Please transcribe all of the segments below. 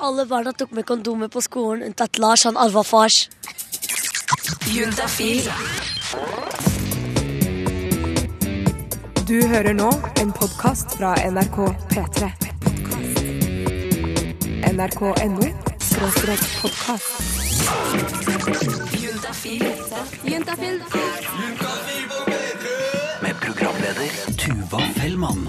Alle barna tok med kondomer på skolen, unntatt Lars, han alfafars. Juntafil. Du hører nå en podkast fra NRK P3. NRK.no skråstrek podkast. Juntafil. Med programleder Tuva Fellmann.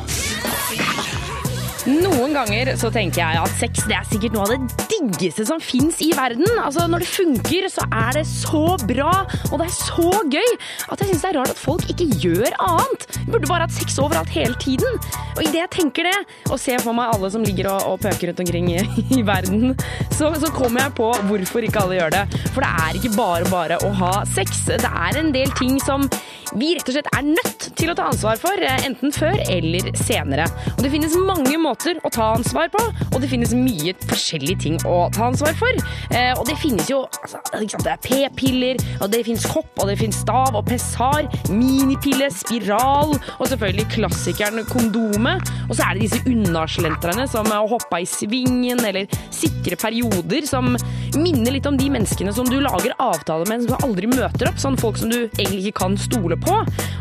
Noen ganger så tenker jeg at sex det er sikkert noe av det diggeste som fins i verden. Altså Når det funker, så er det så bra, og det er så gøy at jeg syns det er rart at folk ikke gjør annet. Vi burde bare hatt sex overalt hele tiden. Og idet jeg tenker det, og ser for meg alle som ligger og, og pøker rundt omkring i, i verden, så, så kommer jeg på hvorfor ikke alle gjør det. For det er ikke bare bare å ha sex. Det er en del ting som vi rett og slett er nødt til å ta ansvar for, eh, enten før eller senere. Og det finnes mange måter å ta ansvar på, og det finnes mye forskjellige ting å ta ansvar for. Eh, og det finnes jo altså, det er p-piller, og det finnes kopp, og det finnes stav og pessar, minipille, spiral, og selvfølgelig klassikeren kondome. Og så er det disse unnaslentrerne som å hoppe i svingen, eller sikre perioder, som minner litt om de menneskene som du lager avtale med, som du aldri møter opp. Sånn folk som du egentlig ikke kan stole på.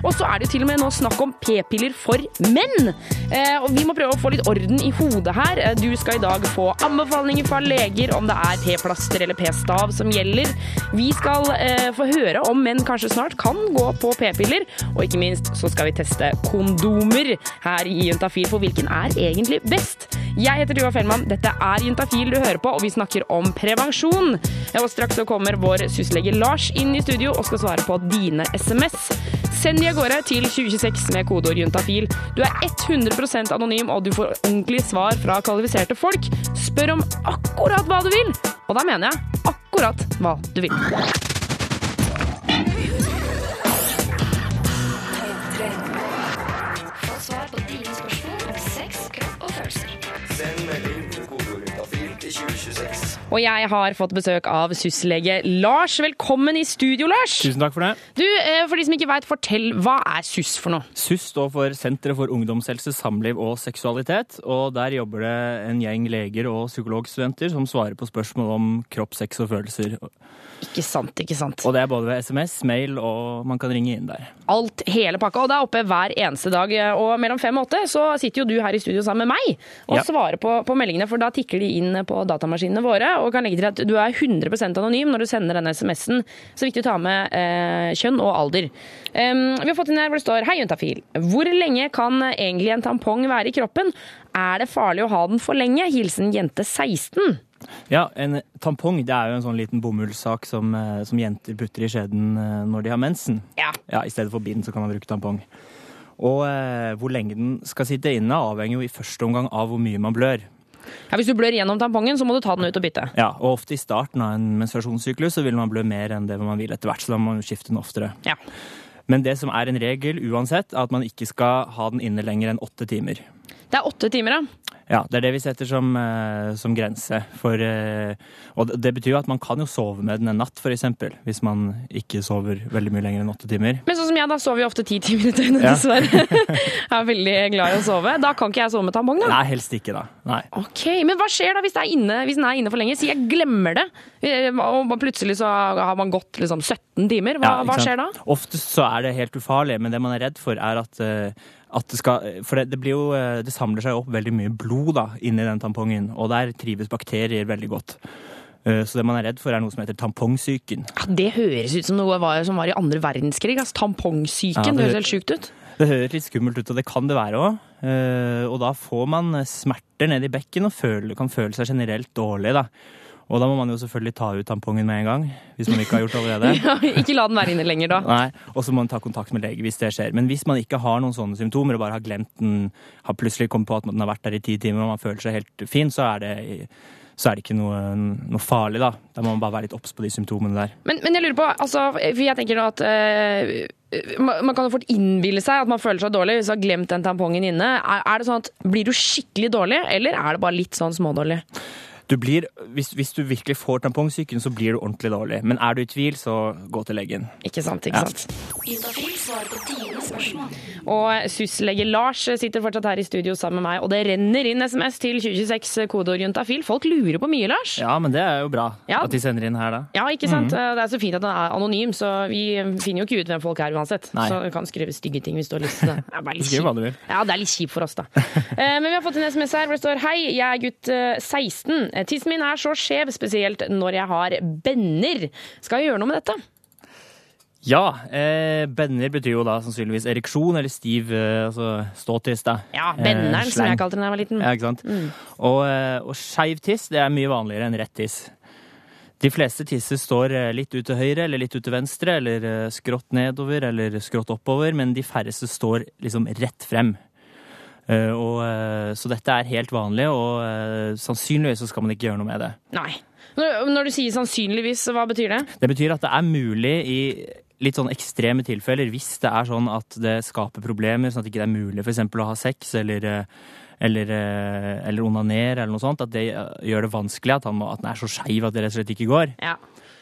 Og så er det jo til og med nå snakk om p-piller for menn. Eh, og vi må prøve å få litt orden i hodet her. Eh, Du skal i dag få anbefalinger fra leger om det er p-plaster eller p-stav som gjelder. Vi skal eh, få høre om menn kanskje snart kan gå på p-piller. Og ikke minst så skal vi teste kondomer her i Juntafil, for hvilken er egentlig best? Jeg heter Tuva Fellmann, dette er Juntafil du hører på, og vi snakker om prevensjon. Og straks så kommer vår syslege Lars inn i studio og skal svare på dine SMS. Send de av gårde til 2026 med kodeord juntafil. Du er 100% anonym, og du får ordentlig svar fra kvalifiserte folk. Spør om akkurat hva du vil, og da mener jeg akkurat hva du vil. future. Og jeg har fått besøk av syslege Lars. Velkommen i studio, Lars. Tusen takk for det. Du, eh, For de som ikke veit, fortell. Hva er SUS for noe? SUS står for Senteret for ungdomshelse, samliv og seksualitet. Og der jobber det en gjeng leger og psykologstudenter som svarer på spørsmål om kropp, sex og følelser. Ikke sant, ikke sant. Og det er både ved SMS, mail og man kan ringe inn der. Alt, hele pakka. Og det er oppe hver eneste dag. Og mellom fem og åtte så sitter jo du her i studio sammen med meg og Ja. svarer på, på meldingene, for da tikker de inn på datamaskinene våre. Og kan legge til at du er 100% anonym når du sender denne SMS-en. Så viktig å ta med eh, kjønn og alder. Um, vi har fått inn her hvor det står Hei, Juntafil. Hvor lenge kan egentlig en tampong være i kroppen? Er det farlig å ha den for lenge? Hilsen jente 16. Ja, en tampong det er jo en sånn liten bomullssak som, eh, som jenter putter i skjeden eh, når de har mensen. Ja. Ja, I stedet for bind så kan man bruke tampong. Og eh, hvor lenge den skal sitte inne avhenger jo i første omgang av hvor mye man blør. Ja, hvis du blør gjennom tampongen, så må du ta den ut og bytte. Ja, og ofte i starten av en menstruasjonssyklus så vil man blø mer enn det man vil etter hvert, så da må man skifte den oftere. Ja. Men det som er en regel uansett, er at man ikke skal ha den inne lenger enn åtte timer. Det er åtte timer, da? Ja, Det er det vi setter som, eh, som grense. For, eh, og det, betyr jo at man kan jo sove med den en natt, f.eks. Hvis man ikke sover veldig mye lenger enn åtte timer. Men sånn som jeg, da sover jeg ofte ti timer i døgnet, Ja. dessverre. jeg er veldig glad i å sove. Da kan ikke jeg sove med tampong, da. Nei, helst ikke, da. Nei. Ok, Men hva skjer da hvis, er inne, hvis den er inne for lenge? Si jeg glemmer det, eh, og plutselig så har man gått liksom 17 timer. Hva, Ja, hva skjer da? Oftest så er det helt ufarlig, men det man er redd for, er at, at det skal For det, det blir jo eh, Det samler seg opp veldig mye blod da, inni den tampongen, og der trives bakterier veldig godt. Eh, Så det man er redd for, er noe som heter tampongsyken. Ja, det høres ut som noe var, som var i andre verdenskrig. Altså, tampongsyken. Ja, det det høres helt sjukt ut. Det høres litt skummelt ut, og det kan det være òg. Og da får man smerter ned i bekken og føler, kan føle seg generelt dårlig. da. Og da må man jo selvfølgelig ta ut tampongen med en gang, hvis man ikke har gjort det allerede. Ja, ikke la den være inne lenger da. Nei, Og så må man ta kontakt med lege hvis det skjer. Men hvis man ikke har noen sånne symptomer og bare har glemt den, har plutselig kommet på at den har vært der i ti timer og man føler seg helt fin, så er det, så er det ikke noe, noe farlig, da. Da må man bare være litt obs på de symptomene der. Men, men jeg lurer på, altså, for jeg tenker nå at øh, man kan jo fort innbille seg at man føler seg dårlig hvis man har glemt den tampongen inne. Er, er det sånn at Blir du skikkelig dårlig, eller er det bare litt sånn smådårlig? Du blir, hvis, hvis du virkelig får tampongsyken, så blir du ordentlig dårlig. Men er du i tvil, så gå til legen. Ikke sant, ikke Ja. sant? Juntafils svare på dine spørsmål. Og syslege Lars sitter fortsatt her i studio sammen med meg, og det renner inn SMS til 2026 kodeord juntafil. Folk lurer på mye, Lars. Ja, men det er jo bra Ja. at de sender inn her, da. Ja, ikke sant? Det er så fint at den er anonym, så vi finner jo ikke ut hvem folk er uansett. Nei. Så du kan skrive stygge ting hvis du har lyst til det. Det er bare litt Skriv hva du kjipt. vil. Ja, det er litt kjipt for oss, da. Eh, Men vi har fått en SMS her hvor det står Hei, jeg er gutt eh, 16. Eh, Tissen min er så skjev, spesielt når jeg har benner. Skal jeg gjøre noe med dette? Ja, eh, benner betyr jo da sannsynligvis ereksjon eller stiv eh, altså ståtiss, da. Ja, Eh, som jeg kalte den da jeg var liten. Ja, ikke sant? Og, eh, og skeiv tiss det er mye vanligere enn rett tiss. De fleste tisser står eh, litt ut til høyre eller litt ut til venstre, eller eh, skrått nedover eller skrått oppover, men de færreste står liksom rett frem. Eh, Og, så dette er helt vanlig, og sannsynligvis så skal man ikke gjøre noe med det. Nei. Når du sier sannsynligvis, hva betyr det? Det betyr at det er mulig i litt sånn ekstreme tilfeller, hvis det er sånn at det skaper problemer, sånn at det ikke er mulig for eksempel å ha sex eller, eh, eller, eh, eller onanere eller noe sånt, at det eh, gjør det vanskelig, at, han må, at den er så skeiv at det rett og slett ikke går. Ja.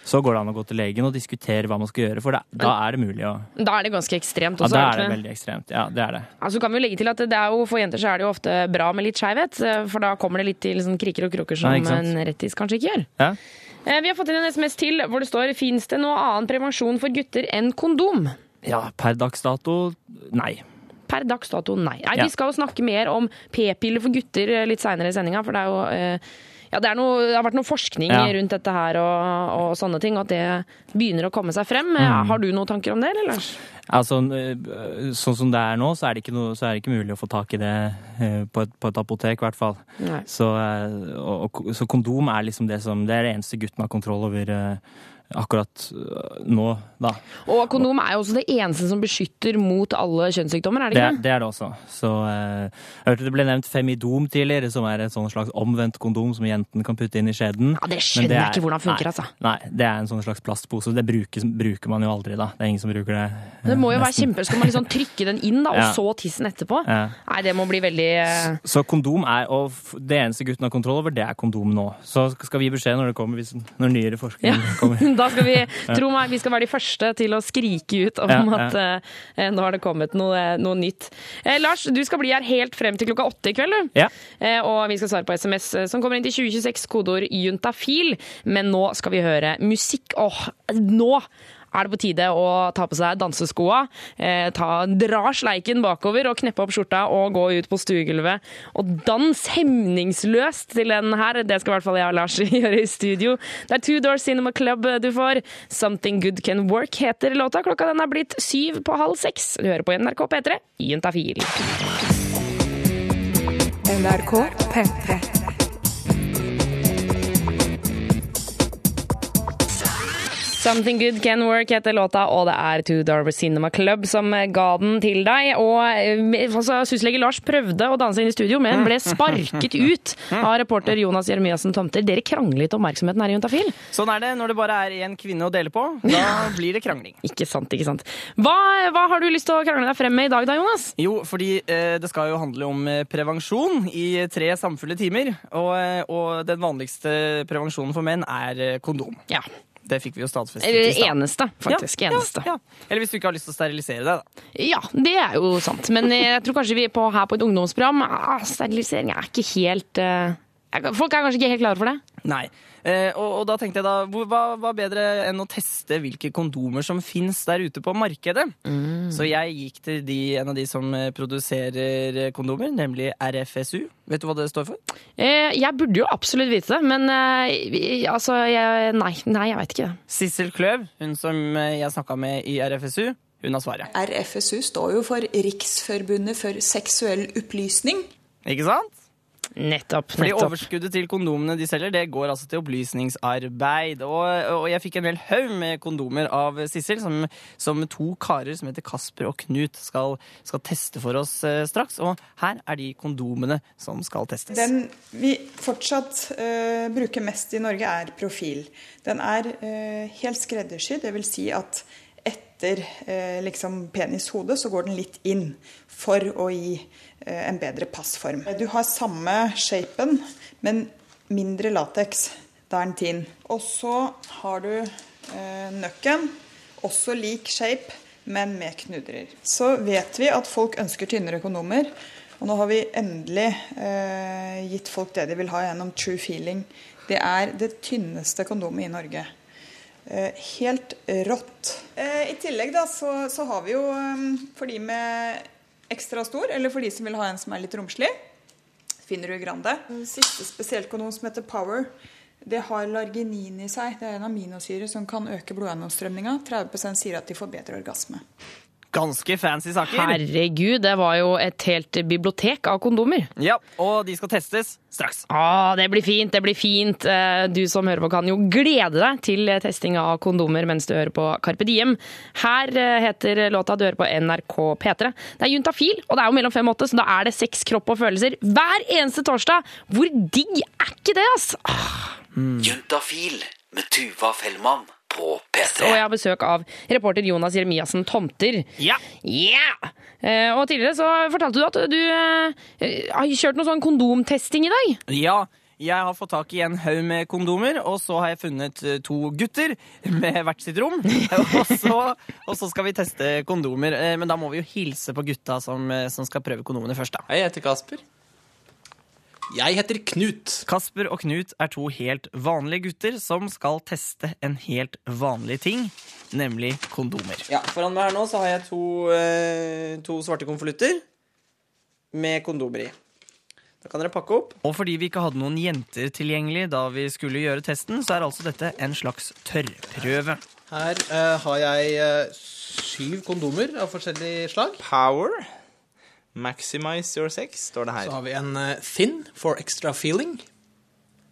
Så går det an å gå til legen og diskutere hva man skal gjøre, for da, da er det mulig å Da er det ganske ekstremt også, Ja, da er det det veldig ekstremt. Ja, det er det. Altså kan vi jo legge til at det er jo, For jenter så er det jo ofte bra med litt skeivhet, for da kommer det litt til sånn kriker og kroker som Ja, en rettis kanskje ikke gjør. Ja. Eh, Vi har fått inn en SMS til hvor det står Fins det noe annen prevensjon for gutter enn kondom? ja, per dags dato nei. Per dags dato, nei. nei Ja. Vi skal jo snakke mer om p-piller for gutter eh, litt seinere i sendinga, for det er jo eh, ja, det, er noe, det har vært noe forskning Ja. rundt dette her og, og sånne ting, og at det begynner å komme seg frem. Eh, Mm. Har du noen tanker om det, eller Lars? Altså, øh, sånn som det er nå, så er det ikke, noe, så er det ikke mulig å få tak i det øh, på et, på et apotek, i hvert fall. Så, og, så kondom er liksom det som Det er det eneste gutten har kontroll over akkurat øh, nå, da. Og kondom er jo også det eneste som beskytter mot alle kjønnssykdommer, er det Det, ikke er- det er det også. Så eh, Jeg hørte det ble nevnt Femidom tidligere, som er et sånn slags omvendt kondom som jenten kan putte inn i skjeden. Ja, det skjønner jeg er- ikke hvordan funker, nei, altså. Nei, det er en sånn slags plastpose. Det bruker, bruker man jo aldri, da. Det er ingen som bruker det. Eh, Det må jo være nesten. kjempe, Skal man liksom trykke den inn, da, og Ja. så tissen etterpå? Ja. Nei, det må bli veldig eh, Så kondom er, og det eneste gutten har kontroll over, det er kondom nå. Så skal vi gi beskjed når det kommer, hvis, når nyere forskning Ja. kommer. Da skal vi, tro meg, vi skal være de første til å skrike ut om Ja, ja. at eh, nå har det kommet noe, noe nytt. Eh, Lars, du skal bli her helt frem til klokka åtte i kveld, du. Ja. Eh, og vi skal svare på SMS eh, som kommer inn til 2026, kodeord juntafil. Men nå skal vi høre musikk. Åh, nå! Er det på tide å ta på seg danseskoa, eh, ta, dra sleiken bakover og kneppe opp skjorta og gå ut på stuegulvet og dans hemningsløst til den her. Det skal i hvert fall jeg og Lars gjøre i studio. Det er Two Door Cinema Club du får. Something Good Can Work heter låta. Klokka den er blitt syv på halv seks. Du hører på NRK P3 i Juntafil. NRK P3. Something Good Can Work heter låta, og det er Two Darver Cinema Club som ga den til deg. Og eh, altså, Syslege Lars prøvde å danse inn i studio, men ble sparket ut av reporter Jonas Jeremiassen Tomter. Dere kranglet om oppmerksomheten her i Juntafil. Sånn er det når det bare er én kvinne å dele på. Da blir det krangling. Ikke sant, ikke sant. Hva, hva har du lyst til å krangle deg frem med i dag da, Jonas? Jo, fordi eh, det skal jo handle om eh, prevensjon i tre samfulle timer. Og, eh, og den vanligste prevensjonen for menn er kondom. Ja. Det fikk vi jo stadfestet i Eller stad. eneste, faktisk. Ja, eneste. Ja, ja. Eller hvis du ikke har lyst til å sterilisere deg, da. Ja, det er jo sant. Men jeg tror kanskje vi er på, her på et ungdomsprogram ah, Sterilisering er ikke helt uh, Folk er kanskje ikke helt klare for det? Nei. Eh, og, og da tenkte jeg da, hva, hva bedre enn å teste hvilke kondomer som fins der ute på markedet? Mm. Så jeg gikk til de, en av de som eh, produserer eh, kondomer, nemlig RFSU. Vet du hva det står for? Eh, jeg burde jo absolutt vite det, men eh, vi- altså jeg, Nei, nei, jeg veit ikke det. Sissel Kløv, hun som jeg snakka med i RFSU, hun har svaret. RFSU står jo for Riksforbundet for seksuell opplysning. Ikke sant? Nettopp. Fordi nettopp. overskuddet til kondomene de selger, det går altså til opplysningsarbeid. Og, og jeg fikk en hel haug med kondomer av Sissel, som, som to karer som heter Kasper og Knut skal, skal teste for oss eh, straks. Og her er de kondomene som skal testes. Den vi fortsatt eh, bruker mest i Norge, er profil. Den er eh, helt skreddersydd, dvs. Si at etter eh, liksom penishode så går den litt inn for å gi eh, en bedre passform. Du har samme shapen, men mindre lateks. Da er den tynn. Og så har du eh, nøkken. Også lik shape, men med knudrer. Så vet vi at folk ønsker tynnere kondomer. Og nå har vi endelig eh, gitt folk det de vil ha gjennom True Feeling. Det er det tynneste kondomet i Norge. Eh, helt rått. Eh, I tillegg da, så, så har vi jo eh, for de med ekstra stor, eller for de som vil ha en som er litt romslig, finner du Grande. Siste spesielt som heter Power. Det har larginin i seg. Det er en aminosyre som kan øke blodgjennomstrømninga. 30% sier at de får bedre orgasme. Ganske fancy saker. Herregud, det var jo et helt bibliotek av kondomer. Ja, Og de skal testes straks. Ah, det blir fint, det blir fint. Eh, Du som hører på kan jo glede deg til testing av kondomer mens du hører på Carpe Diem. Her eh, heter låta du hører på NRK P3. Det er Juntafil, og det er jo mellom fem og åtte, så da er det sex, kropp og følelser hver eneste torsdag. Hvor digg er ikke det, ass? Ah. Juntafil med Tuva Fellmann på P3. Og jeg har besøk av reporter Jonas Jeremiassen Tomter. Ja. Yeah! Eh, Og tidligere så fortalte du at du eh, har kjørt noe sånn kondomtesting i dag. Ja, jeg har fått tak i en haug med kondomer, og så har jeg funnet eh, to gutter med hvert sitt rom. og, så, og så skal vi teste kondomer. Eh, Men da må vi jo hilse på gutta som, som skal prøve kondomene først, da. Hei, jeg heter Kasper. Jeg heter Knut. Kasper og Knut er to helt vanlige gutter som skal teste en helt vanlig ting, nemlig kondomer. Ja, Foran meg her nå så har jeg to, eh, to svarte konvolutter med kondomer i. Da kan dere pakke opp. Og fordi vi ikke hadde noen jenter tilgjengelig da vi skulle gjøre testen, så er altså dette en slags tørrprøve. Her eh, har jeg eh, syv kondomer av forskjellig slag. Power. Maximize your sex, står det her. Så har vi en uh, Thin for extra feeling.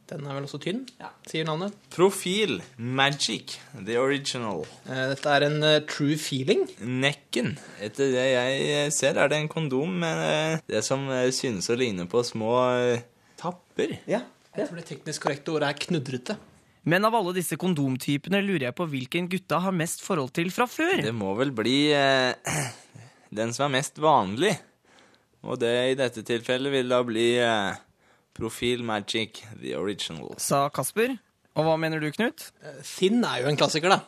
Den er vel også tynn, sier navnet. Profil. Magic. The original. Uh, Dette er en uh, true feeling. Nekken. Etter det jeg ser, er det en kondom med det som synes å ligne på små tapper. Ja. Jeg tror det teknisk korrekte ordet er knudrete. Men av alle disse kondomtypene lurer jeg på hvilken gutta har mest forhold til fra før. Det må vel bli den som er mest vanlig. Og det i dette tilfellet vil da bli eh, Profil Magic, the original. Sa Kasper. Og hva mener du, Knut? Finn er jo en klassiker, da.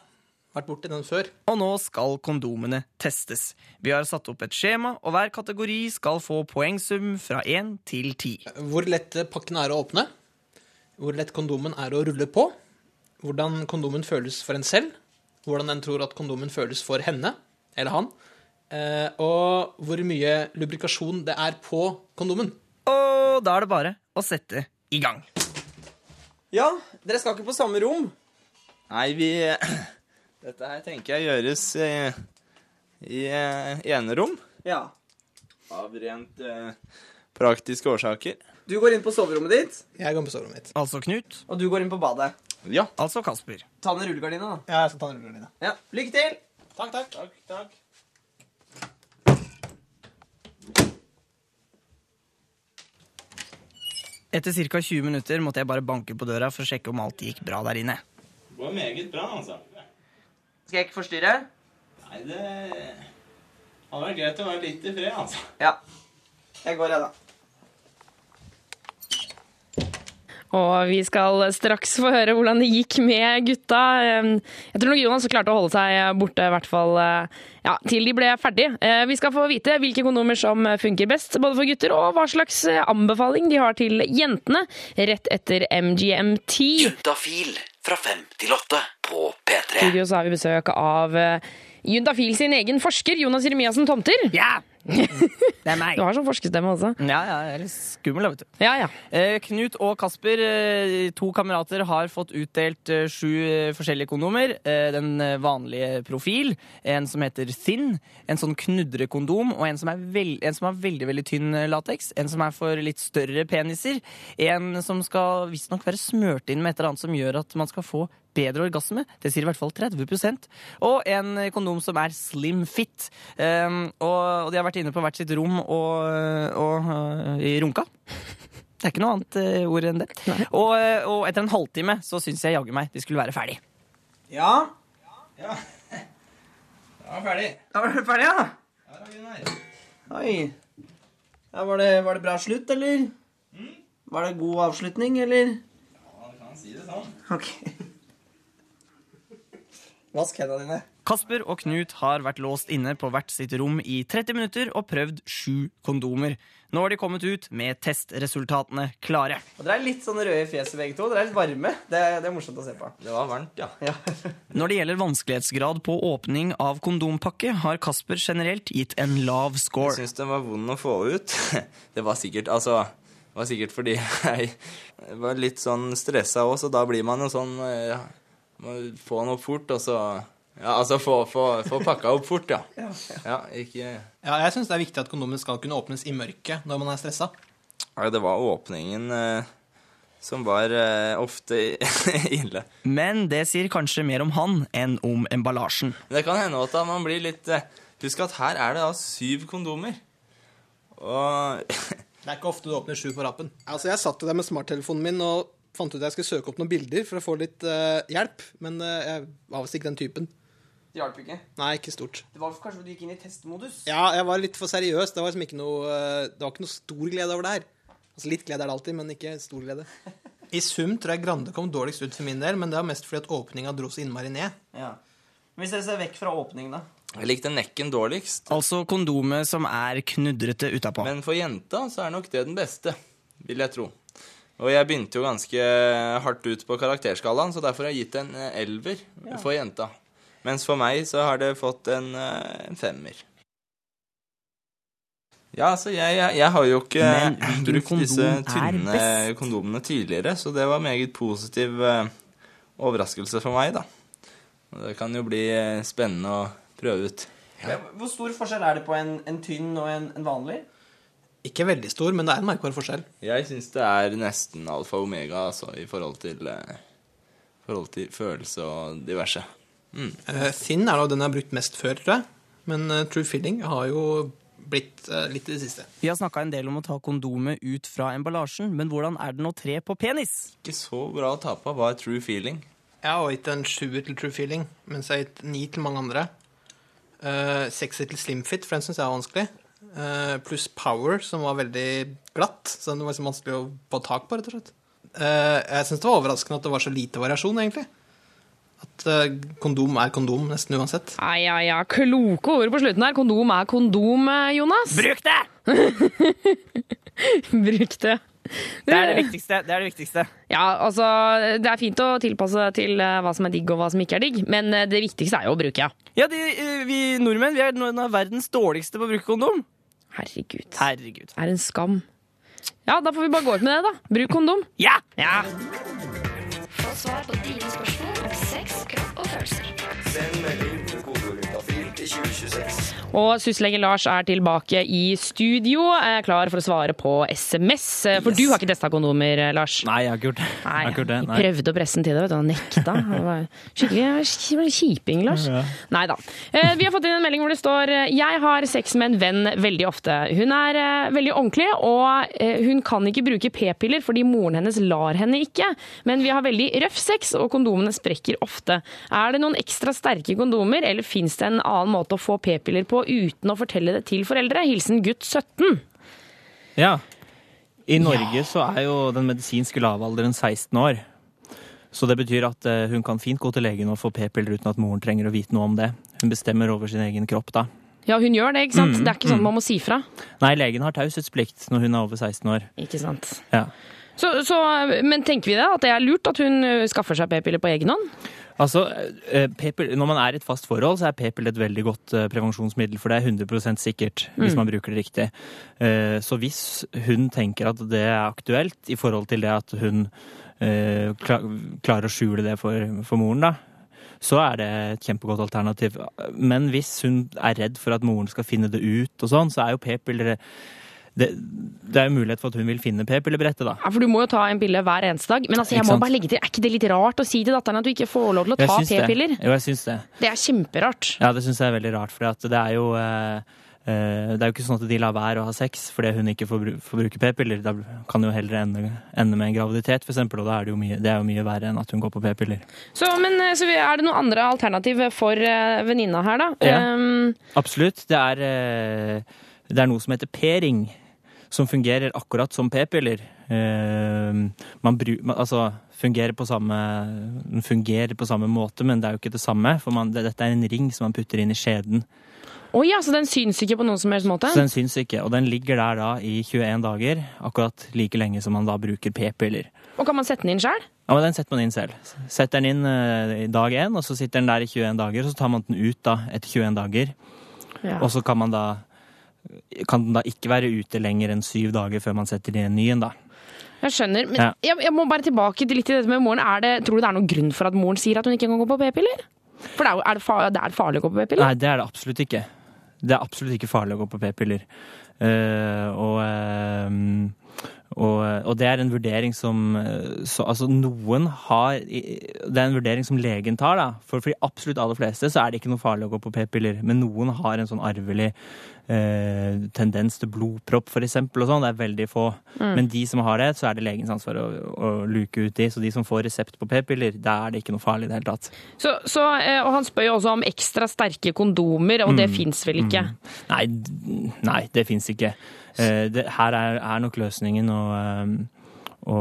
Vært borti den før. Og nå skal kondomene testes. Vi har satt opp et skjema, og hver kategori skal få poengsum fra 1 til 10. Hvor lett pakken er å åpne. Hvor lett kondomen er å rulle på. Hvordan kondomen føles for en selv. Hvordan en tror at kondomen føles for henne eller han. Eh, og hvor mye lubrikasjon det er på kondomen. Og da er det bare å sette i gang. Ja, dere skal ikke på samme rom. Nei, vi Dette her tenker jeg gjøres i, i eh, enerom. Ja. Av rent eh, praktiske årsaker. Du går inn på soverommet ditt, Jeg går inn på soverommet mitt. altså Knut. Og du går inn på badet. Ja. Altså Kasper. Ta ned rullegardina, da. Ja, jeg skal ta ned rullegardina. Ja. Lykke til! Takk, takk. Takk, takk. Etter ca. 20 minutter måtte jeg bare banke på døra for å sjekke om alt gikk bra der inne. Det går meget bra, altså. Skal jeg ikke forstyrre? Nei, det hadde vært greit å være litt i fred, altså. Ja. Jeg går, jeg, da. Og vi skal straks få høre hvordan det gikk med gutta. Jeg tror nok Jonas klarte å holde seg borte, i hvert fall ja, til de ble ferdig. Vi skal få vite hvilke kondomer som funker best, både for gutter, og hva slags anbefaling de har til jentene rett etter MGMT. Juntafil fra fem til åtte på P3. studio så har vi besøk av eh, Juntafil sin egen forsker, Jonas Jeremiassen Tomter. Ja! Det er meg. Du har sånn forskerstemme også. Ja, ja, jeg er litt skummel, vet du. Ja, ja. Eh, Knut og Kasper, eh, to kamerater, har fått utdelt eh, sju eh, forskjellige kondomer. Den vanlige profil, en som heter Thin, en sånn knudrekondom, og en som, er vel, en som har veldig veldig tynn lateks. En som er for litt større peniser. En som skal visstnok være smørt inn med et eller annet som gjør at man skal få bedre orgasme. Det sier i hvert fall 30% Og en kondom som er slim fit. Um, og, og de har vært inne på hvert sitt rom og, og uh, i runka. Det er ikke noe annet uh, ord enn det. Og, øh, og etter en halvtime så syns jeg jaggu meg de skulle være ferdig. Ja. Ja. Da var ferdig. Da var dere ferdig, ja? Er Oi. Ja, var, det, var det bra slutt, eller? Var det god avslutning, eller? Ja, du kan si det sånn. Ok. Vask hendene dine. Kasper og Knut har vært låst inne på hvert sitt rom i 30 minutter og prøvd sju kondomer. Nå har de kommet ut med testresultatene klare. Og Dere er litt sånn røde i fjeset begge to. Dere er litt varme. Det, det er morsomt å se på. Det var varmt, ja. Når det gjelder vanskelighetsgrad på åpning av kondompakke, har Kasper generelt gitt en lav score. Jeg syns den var vond å få ut. Det var sikkert Altså, det var sikkert fordi jeg var litt sånn stressa òg, så da blir man jo sånn ja, Må få den opp fort, og så Ja, altså få, få, få pakka opp fort, ja. Ja, ikke Ja, jeg syns det er viktig at kondomen skal kunne åpnes i mørket når man er stressa. Ja, det var åpningen eh, som var eh, ofte ille. Men det sier kanskje mer om han enn om emballasjen. Det kan hende at man blir litt eh, Husk at her er det da syv kondomer. Og Det er ikke ofte du åpner sju på rappen. Altså, Jeg satt jo der med smarttelefonen min og fant ut at jeg skulle søke opp noen bilder for å få litt uh, hjelp, men uh, jeg var visst ikke den typen. Det hjalp ikke. Nei, ikke stort. Det var kanskje fordi du gikk inn i testmodus. Ja, jeg var litt for seriøs. Det var liksom ikke noe eh, Det var ikke noe stor glede over det her. Altså Litt glede er det alltid, men ikke stor glede. I sum tror jeg Grande kom dårligst ut for min del, men det var mest fordi at åpninga dro så innmari ned. Ja. Hvis dere ser vekk fra åpningen, da. jeg likte nekken dårligst. Altså kondomet som er knudrete utapå. Men for jenta så er nok det den beste, vil jeg tro. Og jeg begynte jo ganske hardt ut på karakterskalaen, så derfor har jeg gitt en elver elver for jenta. Mens for meg så har det fått en, eh, en femmer. Ja, altså, jeg, jeg, jeg har jo ikke Men brukt disse tynne kondomene tidligere, så det var meget positiv eh, overraskelse for meg, da. Og det kan jo bli eh, spennende å prøve ut. Hvor stor forskjell er det på en, en tynn og en, en vanlig? Ikke veldig stor, men det er en merkbar forskjell. Jeg syns det er nesten alfa og omega altså, i forhold til, eh, forhold til følelse og diverse. Mm. Uh, Thin er da den jeg har brukt mest før, tror jeg. Men eh, True Filling har jo blitt eh, litt i det siste. Vi har snakka en del om å ta kondomet ut fra emballasjen, men hvordan er det å tre på penis? Ikke så bra å ta på var true feeling. Jeg har gitt en sjuer til True Feeling, mens jeg har gitt ni til mange andre. Uh, Sekser til Slimfit, for den syns jeg er vanskelig. Eh, pluss Power, som var veldig glatt. Så det var liksom vanskelig å få tak på, rett og slett. Eh, jeg syns det var overraskende at det var så lite variasjon, egentlig. At eh, kondom er kondom, nesten uansett. Ai, ai, ja. Kloke ord på slutten her. Kondom er kondom, Jonas. Bruk det! Bruk det. Det er det viktigste. Det er det viktigste. Ja, altså, det er fint å tilpasse til hva som er digg og hva som ikke er digg, men det viktigste er jo å bruke, ja. Ja, de, Vi nordmenn vi er noen av verdens dårligste på å bruke kondom. Herregud. Herregud. Det er en skam. Ja, da får vi bare gå ut med det, da. Bruk kondom. Ja! Ja. Få svar på dine spørsmål om sex, kropp og følelser. Send melding Og syslege Lars er tilbake i studio, er klar for å svare på SMS. For du har ikke testa kondomer, Lars? Nei, jeg har ikke gjort det. Nei, Jeg gjort det. Nei. prøvde å presse den til deg, vet du. Han nekta. Var Skikkelig kjiping, Lars. Nei da. Eh, Vi har fått inn en melding hvor det står Jeg har sex med en venn veldig ofte. Hun er eh, veldig ordentlig, og eh, hun kan ikke bruke p-piller fordi moren hennes lar henne ikke. Men vi har veldig røff sex, og kondomene sprekker ofte. Er det noen ekstra sterke kondomer, eller fins det en annen måte å få p-piller på uten å fortelle det til foreldre? Hilsen gutt 17. Ja. I Norge så er jo den medisinske lavalderen 16 år. Så det betyr at eh, hun kan fint gå til legen og få p-piller uten at moren trenger å vite noe om det. Hun bestemmer over sin egen kropp da. Ja, hun gjør det, ikke sant? Mm, Det er ikke sånn mm. man må si fra. Nei, legen har taushetsplikt når hun er over 16 år. Ikke sant? Ja. Så, så, men tenker vi det? At det er lurt at hun skaffer seg p-piller på egen hånd? Altså, eh, p-piller- Når man er i et fast forhold, så er p-pill et veldig godt eh, prevensjonsmiddel, for det er 100 sikkert hvis Mm. man bruker det riktig. Eh, Så hvis hun tenker at det er aktuelt i forhold til det at hun eh, klarer å skjule det for, for moren, da, så er det et kjempegodt alternativ. Men hvis hun er redd for at moren skal finne det ut og sånn, så er jo p-piller det, det er jo mulighet for at hun vil finne p-pillerbrettet, da. Ja, For du må jo ta en pille hver eneste dag. Men altså, jeg må bare legge til, er ikke det litt rart å si til datteren at du ikke får lov til å ta p-piller? Jo, jeg syns det. Det er kjemperart. Ja, det syns jeg er veldig rart, for det er jo eh, eh, det er jo ikke sånn at de lar være å ha sex fordi hun ikke får, bruke p-piller. Da kan jo heller ende, ende med en graviditet, eksempel, og da er det jo mye, det er jo mye verre enn at hun går på p-piller. Så, men så er det noen andre alternativ for ø, venninna her, da? Ja. Um, Absolutt. Det er, eh, det er noe som heter p-ring. Som fungerer akkurat som p-piller. Eh, man bru, altså, fungerer på, samme, den fungerer på samme måte, men det er jo ikke det samme. For man, det, dette er en ring som man putter inn i skjeden. Å ja, så den syns ikke på noen som helst måte? Så den syns ikke. Og den ligger der da i 21 dager, akkurat like lenge som man da bruker p-piller. Og kan man sette den inn sjøl? Ja, men Den setter man inn selv. Setter den inn eh, i dag én, og så sitter den der i 21 dager. og Så tar man den ut da etter 21 dager. Ja. Og så kan man da kan den da ikke være ute lenger enn syv dager før man setter inn en ny en, da. Jeg skjønner, men Ja. jeg, jeg må bare tilbake til litt til dette med moren. Er det, tror du det er noen grunn for at moren sier at hun ikke kan gå på p-piller? For det er, er, det farlig, det er farlig å gå på p-piller? Nei, det er det absolutt ikke. Det er absolutt ikke farlig å gå på p-piller. Uh, og, eh, og, og det er en vurdering som eh, så, Altså, noen har Det er en vurdering som legen tar, da. For for de absolutt aller fleste så er det ikke noe farlig å gå på p-piller. Men noen har en sånn arvelig eh, tendens til blodpropp, for eksempel, og sånn. Det er veldig få. Mm. Men de som har det, så er det legens ansvar å, å luke ut de. Så de som får resept på p-piller, da er det ikke noe farlig i det hele tatt. Så, så, eh, og han spør jo også om ekstra sterke kondomer, og det Mm. fins vel ikke? Nei, nei det fins ikke. Eh, det, her er, er nok løsningen å, eh, å,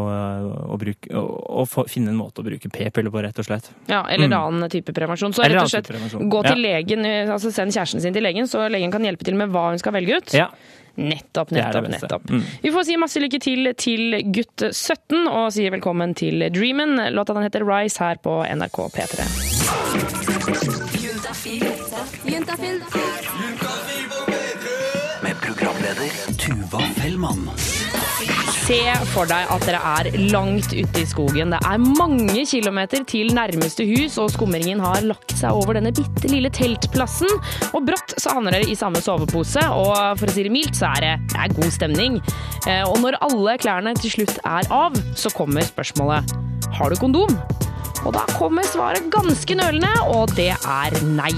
å, bruke, å, å finne en måte å bruke p-piller på, rett og slett. Ja, eller Mm. annen type prevensjon. Så rett og slett gå til Ja. legen, eh, altså send kjæresten sin til legen, så legen kan hjelpe til med hva hun skal velge ut. Ja. Nettopp, nettopp, nettopp. Mm. Vi får si masse lykke til til gutt 17, og sier velkommen til Dreamen. Låta den heter Rise her på NRK P3. Med Fellmann. Se for deg at dere er langt ute i skogen. Det er mange kilometer til nærmeste hus, og skumringen har lagt seg over denne bitte lille teltplassen. Og brått så havner dere i samme sovepose, og for å si det mildt, så er det, det er god stemning. Eh, Og når alle klærne til slutt er av, så kommer spørsmålet har du kondom? Og da kommer svaret ganske nølende, og det er nei.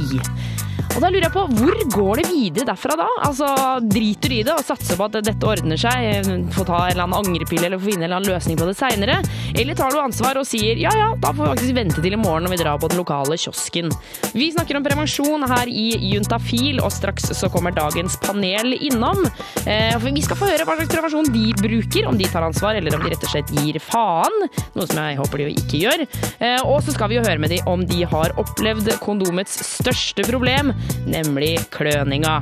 Og da lurer jeg på, hvor går det videre derfra da? Altså, Driter du i det og satser på at dette ordner seg, få ta en eller annen angrepille eller få finne en eller annen løsning på det seinere? Eller tar du ansvar og sier ja ja, da får vi faktisk vente til i morgen når vi drar på den lokale kiosken? Vi snakker om prevensjon her i Juntafil, og straks så kommer dagens panel innom. Eh, for vi skal få høre hva slags prevensjon de bruker, om de tar ansvar eller om de rett og slett gir faen. Noe som jeg håper de jo ikke gjør. Eh, og så skal vi jo høre med de om de har opplevd kondomets største problem, nemlig kløninga.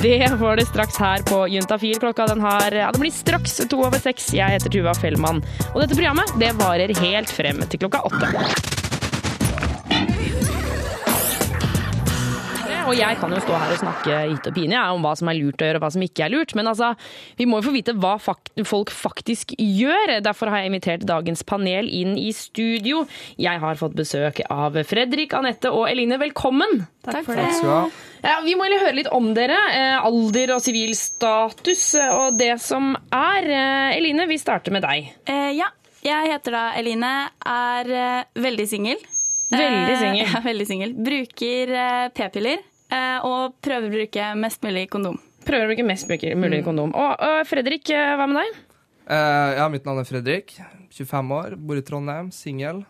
Det får det straks her på Juntafil. Klokka den har Ja, det blir straks to over seks. Jeg heter Tuva Fellmann. Og dette programmet det varer helt frem til klokka åtte. Og jeg kan jo stå her og snakke hit og pine om hva som er lurt å gjøre og hva som ikke er lurt. Men altså, vi må jo få vite hva fak folk faktisk gjør. Derfor har jeg invitert dagens panel inn i studio. Jeg har fått besøk av Fredrik, Anette og Eline. Velkommen! Takk for det. Ja, vi må høre litt om dere. Eh, alder og sivil status eh, og det som er. Eh, Eline, vi starter med deg. Eh, ja, jeg heter da Eline, er eh, veldig singel. Veldig Eh, singel. ja, veldig singel. Bruker eh, p-piller eh, og prøver å bruke mest mulig kondom. Prøver å bruke mest mulig mulig kondom. Og, og Fredrik, eh, hva med deg? Eh, ja, mitt navn er Fredrik. 25 år, bor i Trondheim, singel.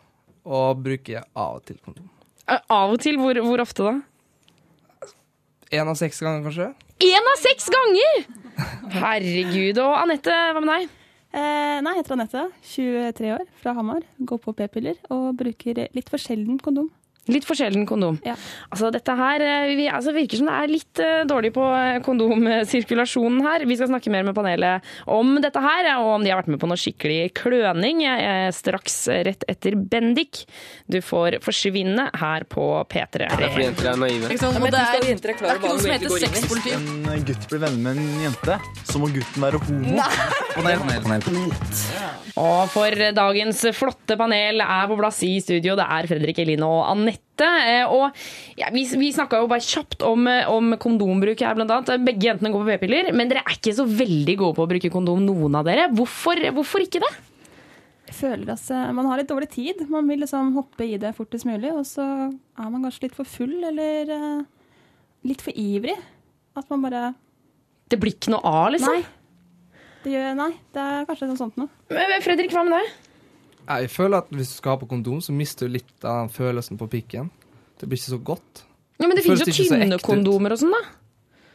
Og bruker av og til kondom. Eh, Av og til, hvor, hvor ofte da? Én av seks ganger, kanskje. Én av seks ganger! Herregud. Og Anette, hva med deg? Eh, nei, jeg heter Anette. 23 år, fra Hamar. Går på p-piller og bruker litt for sjelden kondom. Litt for sjelden kondom. Altså, dette her eh, vi, altså, virker som det er litt uh, dårlig på eh, kondomsirkulasjonen her. Vi skal snakke mer med panelet om dette her, og om de har vært med på noe skikkelig kløning. Jeg er straks rett etter Bendik. Du får forsvinne her på P3. Det er fordi jenter er naive. Ikke sant? Ja, men det er, jenter er ikke hva noe som heter sexpolitikk. en gutt blir venner med en jente, så må gutten være homo. Panel, panel, panel. Og for dagens flotte panel er på plass i studio. Det er Fredrik Eline og Anette. Eh, Og ja, vi, vi snakka jo bare kjapt om, om kondombruk her, blant annet. Begge jentene går på p-piller, men dere er ikke så veldig gode på å bruke kondom, noen av dere. Hvorfor, hvorfor ikke det? Jeg føler at eh, man har litt dårlig tid. Man vil liksom hoppe i det fortest mulig, og så er man kanskje litt for full eller eh, litt for ivrig. At man bare Det blir ikke noe av, liksom? Nei. Det, gjør, nei, det er kanskje noe sånt noe. Men Fredrik, hva med deg? Jeg føler at hvis du skal ha på kondom, så mister du litt av den følelsen på pikken. Det blir ikke så godt. Ja, men det det finnes jo tynne kondomer og sånn, da.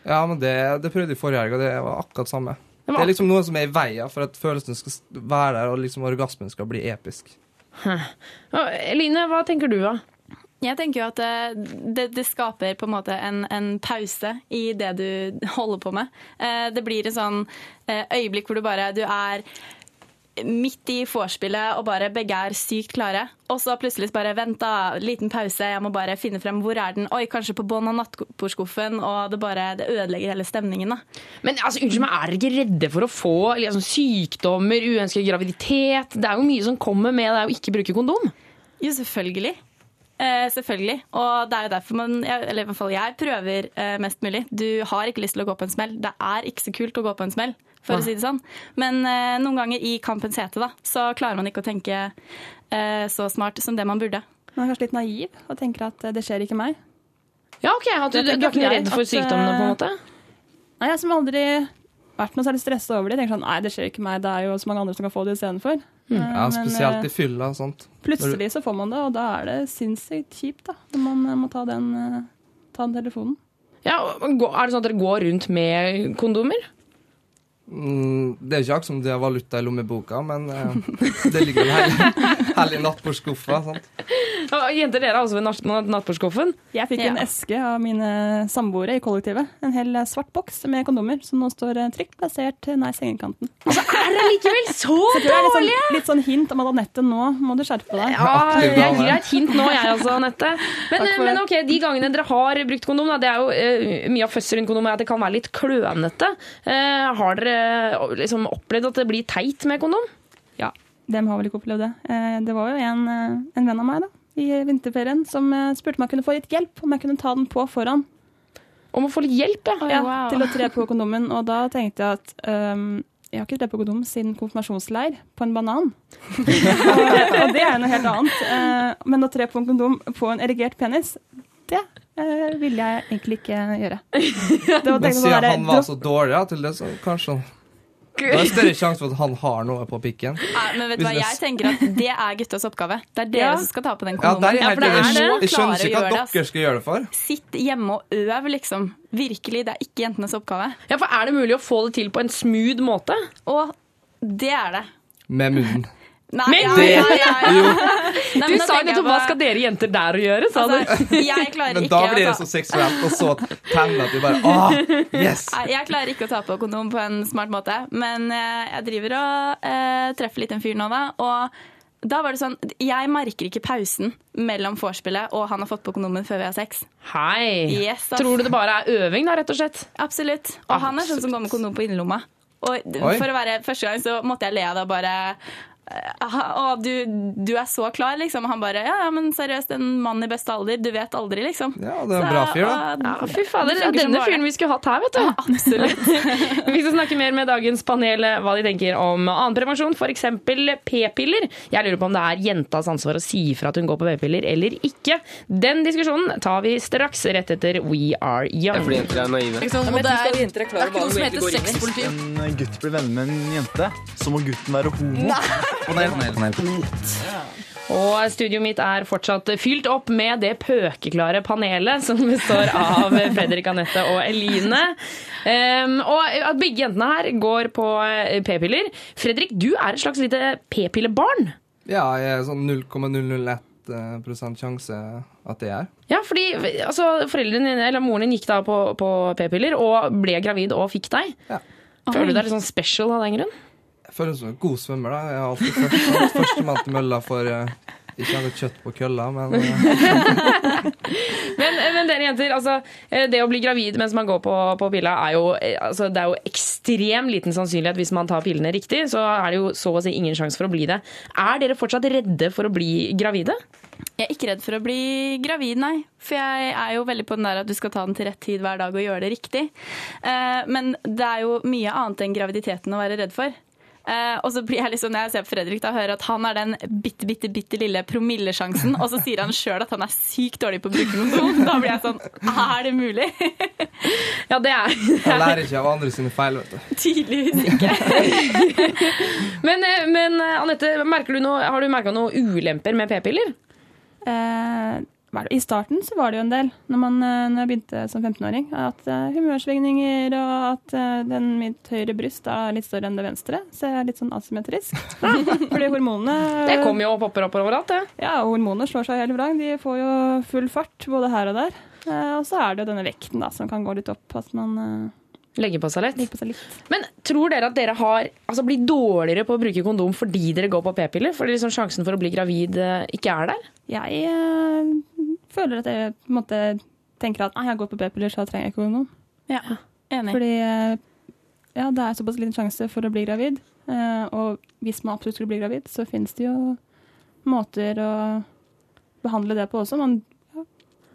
Ja, men det, det prøvde jeg forrige helg, og det var akkurat samme. Det er liksom noe som er i veien for at følelsen skal være der, og liksom orgasmen skal bli episk. Hæ. Eline, hva tenker du da? Jeg tenker jo at det, det, det skaper på en måte en, en pause i det du holder på med. Eh, Det blir en sånn eh, øyeblikk hvor du bare du er midt i vorspielet og bare begge er sykt klare. Og så plutselig bare vent da, liten pause, jeg må bare finne frem hvor er den. Oi, kanskje på bånn av nattbordskuffen, og det bare det ødelegger hele stemningen. da. Men altså, unnskyld meg, er dere ikke redde for å få liksom, sykdommer, uønsket graviditet? Det er jo mye som kommer med det å ikke bruke kondom. Jo, selvfølgelig. Eh, selvfølgelig. Og det er jo derfor man, eller i hvert fall jeg, prøver eh, mest mulig. Du har ikke lyst til å gå på en smell. Det er ikke så kult å gå på en smell, for Nei. å si det sånn. Men eh, noen ganger i kampens hete, da, så klarer man ikke å tenke eh, så smart som det man burde. Man er kanskje litt naiv og tenker at eh, det skjer ikke meg. Ja, ok, at du, du, du er ikke redd for at, sykdommene, på en eh, måte? Nei, jeg som aldri vært noe særlig stressa over det. Jeg tenker sånn, nei, det skjer ikke meg, det er jo så mange andre som kan få det istedenfor. Ja, spesielt men, eh, i fylla og sånt. Plutselig så får man det, og da er det sinnssykt kjipt da, når man eh, må ta den, eh, ta den telefonen. Ja, Er det sånn at dere går rundt med kondomer? Mm, det er ikke akkurat som det er valuta i lommeboka, men eh, det ligger en herlig i nattbordskuffa. sant? Jenter, dere har altså ved natt- nattbordskuffen? Jeg fikk en eske av mine samboere i kollektivet. En hel eh, svart boks med kondomer som nå står eh, trygt plassert nær sengekanten. Altså, er det likevel så Så er litt sånn, litt sånn hint om at Anette, nå må du skjerpe deg. Ja, jeg gir deg et hint nå, jeg altså, Anette. Men, men ok, de gangene dere har brukt kondom, da, det er jo uh, mye av fødselen kondom er at det kan være litt klønete. Uh, har dere liksom opplevd at det blir teit med kondom? Ja, dem har vel ikke opplevd det? Eh, Det var jo en, eh, en venn av meg da, i vinterferien som eh, spurte om jeg kunne få litt hjelp, om jeg kunne ta den på foran. Om å få litt hjelp, ja? Ja, wow. til å tre på kondomen. Og da tenkte jeg at um, jeg har ikke tredd på kondom siden konfirmasjonsleir på en banan. og, og det er jo noe helt annet. Eh, men å tre på en kondom på en erigert penis, det uh, ville jeg egentlig ikke gjøre. Det var Men siden han var så dårlig ja, til det, så kanskje Det er større sjanse for at han har noe på pikken. Ja, men vet du hva, jeg tenker at det er guttas oppgave. Det er dere Ja. som skal ta på den Ja, kondomen. er helt det er så Jeg skjønner ikke det, ass. dere skal gjøre det for. Sitt hjemme og øv, liksom. Virkelig, det er ikke jentenes oppgave. Ja, for Er det mulig å få det til på en smooth måte? Og det er det. Med munnen. Nei, Men ja, det- ja, ja, ja. Jo. Nei, Du sa jeg nettopp hva skal dere jenter der å gjøre, sa Altså, du. jeg klarer Men da ikke blir det så seksuelt, og så tennene at du bare åh, yes! Nei, Jeg klarer ikke å ta på kondom på en smart måte, men eh, jeg driver og eh, treffer litt en fyr nå, da. Og da var det sånn Jeg merker ikke pausen mellom vorspielet og han har fått på kondomen før vi har sex. Hei. Yes. Tror du det bare er øving, da, rett og slett? Absolutt. Og han er sånn som går med kondom på innerlomma. Og Oi. for å være første gang så måtte jeg le av det og bare eh, Å, du, du er så klar, liksom. Og han bare Ja, ja, men seriøst, en mann i beste alder. Du vet aldri, liksom. Ja, det er en bra fyr, da. Ja, fy fader, det er denne fyren vi skulle hatt her, vet du. Ja, absolutt. Vi skal snakke mer med dagens panel hva de tenker om annen prevensjon, f.eks. p-piller. Jeg lurer på om det er jentas ansvar å si ifra at hun går på p-piller eller ikke. Den diskusjonen tar vi straks rett etter We Are Young. Det er fordi jenter er naive. Ikke sant? Det er, det er ikke noe som heter En sexpolitikk. En gutt blir venner med en jente, så må gutten være homo. Panel, Og studioet mitt er fortsatt fylt opp med det pøkeklare panelet som består av Fredrik, Anette og Eline. Um, og at begge jentene her går på eh, p-piller. Fredrik, du er et slags lite p-pillebarn. Ja, jeg er sånn 0,001 eh, sjanse at det er. Ja, fordi altså, foreldrene dine, eller moren din gikk da på, på p-piller og ble gravid og fikk deg. Føler du deg litt sånn special av den grunn? Føler meg som en god svømmer. da. Jeg er alltid først, mann til mølla for uh, ikke noe kjøtt på kølla, men eh, Men, men dere jenter, altså, eh, det å bli gravid mens man går på, på pilla, er jo, eh, altså, det er jo ekstrem liten sannsynlighet hvis man tar pillene riktig. Så er det jo så å si ingen sjanse for å bli det. Er dere fortsatt redde for å bli gravide? Jeg er ikke redd for å bli gravid, nei. For jeg er jo veldig på den der at du skal ta den til rett tid hver dag og gjøre det riktig. Eh, men det er jo mye annet enn graviditeten å være redd for. Eh, og så blir jeg liksom, Når jeg ser på Fredrik, da hører at han er den bitte bitte, bitte lille promillesjansen, og så sier han sjøl at han er sykt dårlig på å bruke kondom. Da blir jeg sånn Er det mulig? Ja, det er jeg lærer ikke av andre sine feil. vet du. Tydeligvis ikke. Men, eh, men eh, Anette, merker du noe, har du merka noen ulemper med p-piller? Det? I starten så var det jo en del, når, man, eh, når jeg begynte som 15-åring, at eh, humørsvingninger og at eh, den mitt høyre bryst er litt større enn det venstre. Så jeg er litt sånn asymmetrisk. Fordi hormonene Det kommer jo og popper opp overalt, det. Ja, og hormonene slår seg hele vrang. De får jo full fart både her og der. Og så er det jo denne vekten da, som kan gå litt opp. At man Legger på på seg litt. Men tror dere at dere har, altså, blir dårligere på å bruke kondom fordi dere går på p-piller? Fordi liksom sjansen for å bli gravid ikke er der? Jeg føler at jeg på en måte tenker at nei, jeg går på p-piller, så trenger jeg ikke kondom. Ja, enig. Fordi eh, ja, det er såpass liten sjanse for å bli gravid. Eh, og hvis man absolutt skulle bli gravid, så finnes det jo måter å behandle det på også. Man,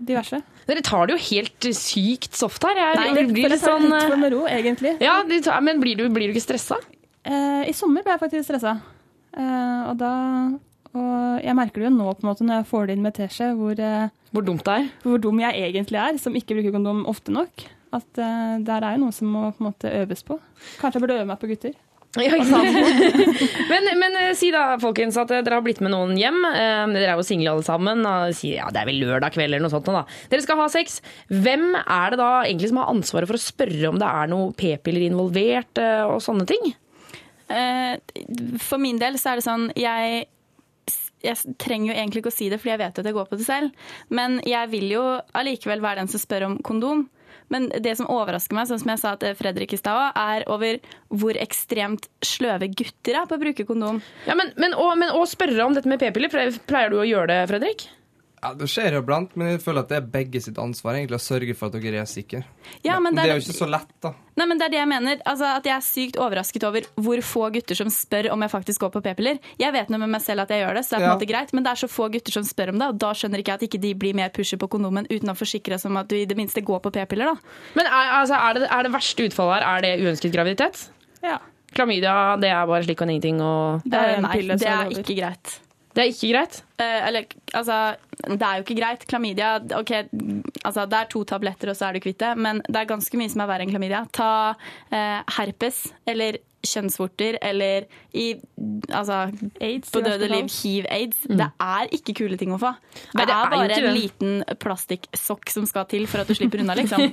diverse. Dere tar det jo helt sykt soft her. Jeg, Nei, det det blir litt sånn litt eh, med ro, egentlig. Ja, de tar, Men blir du, blir du ikke stressa? Eh, I sommer ble jeg faktisk stressa. Eh, og da Og jeg merker det jo nå på en måte når jeg får det inn med teskje, hvor, eh, Hvor dumt det er? hvor dum jeg egentlig er, som ikke bruker kondom ofte nok. At uh, der er jo noe som må på en måte øves på. Kanskje jeg burde øve meg på gutter. Ja, ikke sant? men, men eh, si da, folkens, at dere har blitt med noen hjem. Eh, Dere er jo single alle sammen. Og si, ja, det er vel lørdag kveld eller noe sånt. Da. Dere skal ha sex. Hvem er det da egentlig som har ansvaret for å spørre om det er noe p-piller involvert eh, og sånne ting? Eh, For min del så er det sånn jeg, jeg trenger jo egentlig ikke å si det, fordi jeg vet at jeg går på det selv. Men jeg vil jo allikevel være den som spør om kondom. Men det som overrasker meg, sånn som jeg sa til Fredrik i stad, er over hvor ekstremt sløve gutter er på å bruke kondom. Ja, men, å, spørre om dette med p-piller, pleier du å gjøre det, Fredrik? Ja, Det skjer jo blant, men jeg føler at det er begge sitt ansvar egentlig å sørge for at dere er sikre. Ja, men det det er er- jo ikke så lett, da. Nei, men det er det jeg mener. Altså, at jeg er sykt overrasket over hvor få gutter som spør om jeg faktisk går på p-piller. Jeg vet noe med meg selv at jeg gjør det, så det er på en Ja. måte greit, men det er så få gutter som spør om det, og da skjønner ikke jeg at ikke de blir mer pusher på kondomen uten å forsikre seg om at du i det minste går på p-piller, da. Men er, altså, er, det, er det verste utfallet her er det uønsket graviditet? Ja. Klamydia, det er bare slik og ingenting og Det er, en pille, så det er er ikke greit. Det er ikke greit? Eh, eller, altså, det er jo ikke greit. Klamydia, ok, altså, det er to tabletter, og så er du kvitt det, men det er ganske mye som er verre enn klamydia. Ta eh, herpes, eller kjønnsvorter, eller i altså, AIDS, på døde liv hiv-aids. Mm. Det er ikke kule ting å få. Det, Nei, det er er bare en liten plastikksokk som skal til for at du slipper unna, liksom.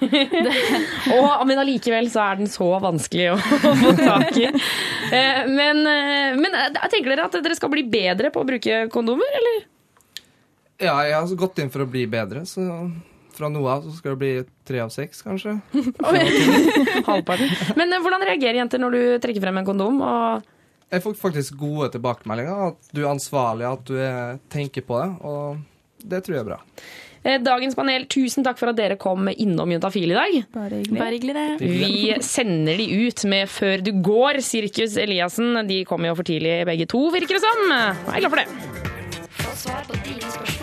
Og, men allikevel så er den så vanskelig å, å få tak i. Eh, Men, eh, men eh, tenker dere at dere skal bli bedre på å bruke kondomer, eller? Ja, jeg har gått inn for å bli bedre, så fra nå av så skal det bli tre av seks, kanskje. Halvparten. Men eh, hvordan reagerer jenter når du trekker frem en kondom? Og Jeg får faktisk gode tilbakemeldinger. At du er ansvarlig, at du er, tenker på det. Og det tror jeg er bra. Eh, Dagens panel, tusen takk for at dere kom innom Juntafil i dag. Bare hyggelig. Bare hyggelig, det. Vi sender de ut med Før du går, Sirkus Eliassen. De kommer jo for tidlig begge to, virker det som. Jeg er glad for det. Få svar på dine spørsmål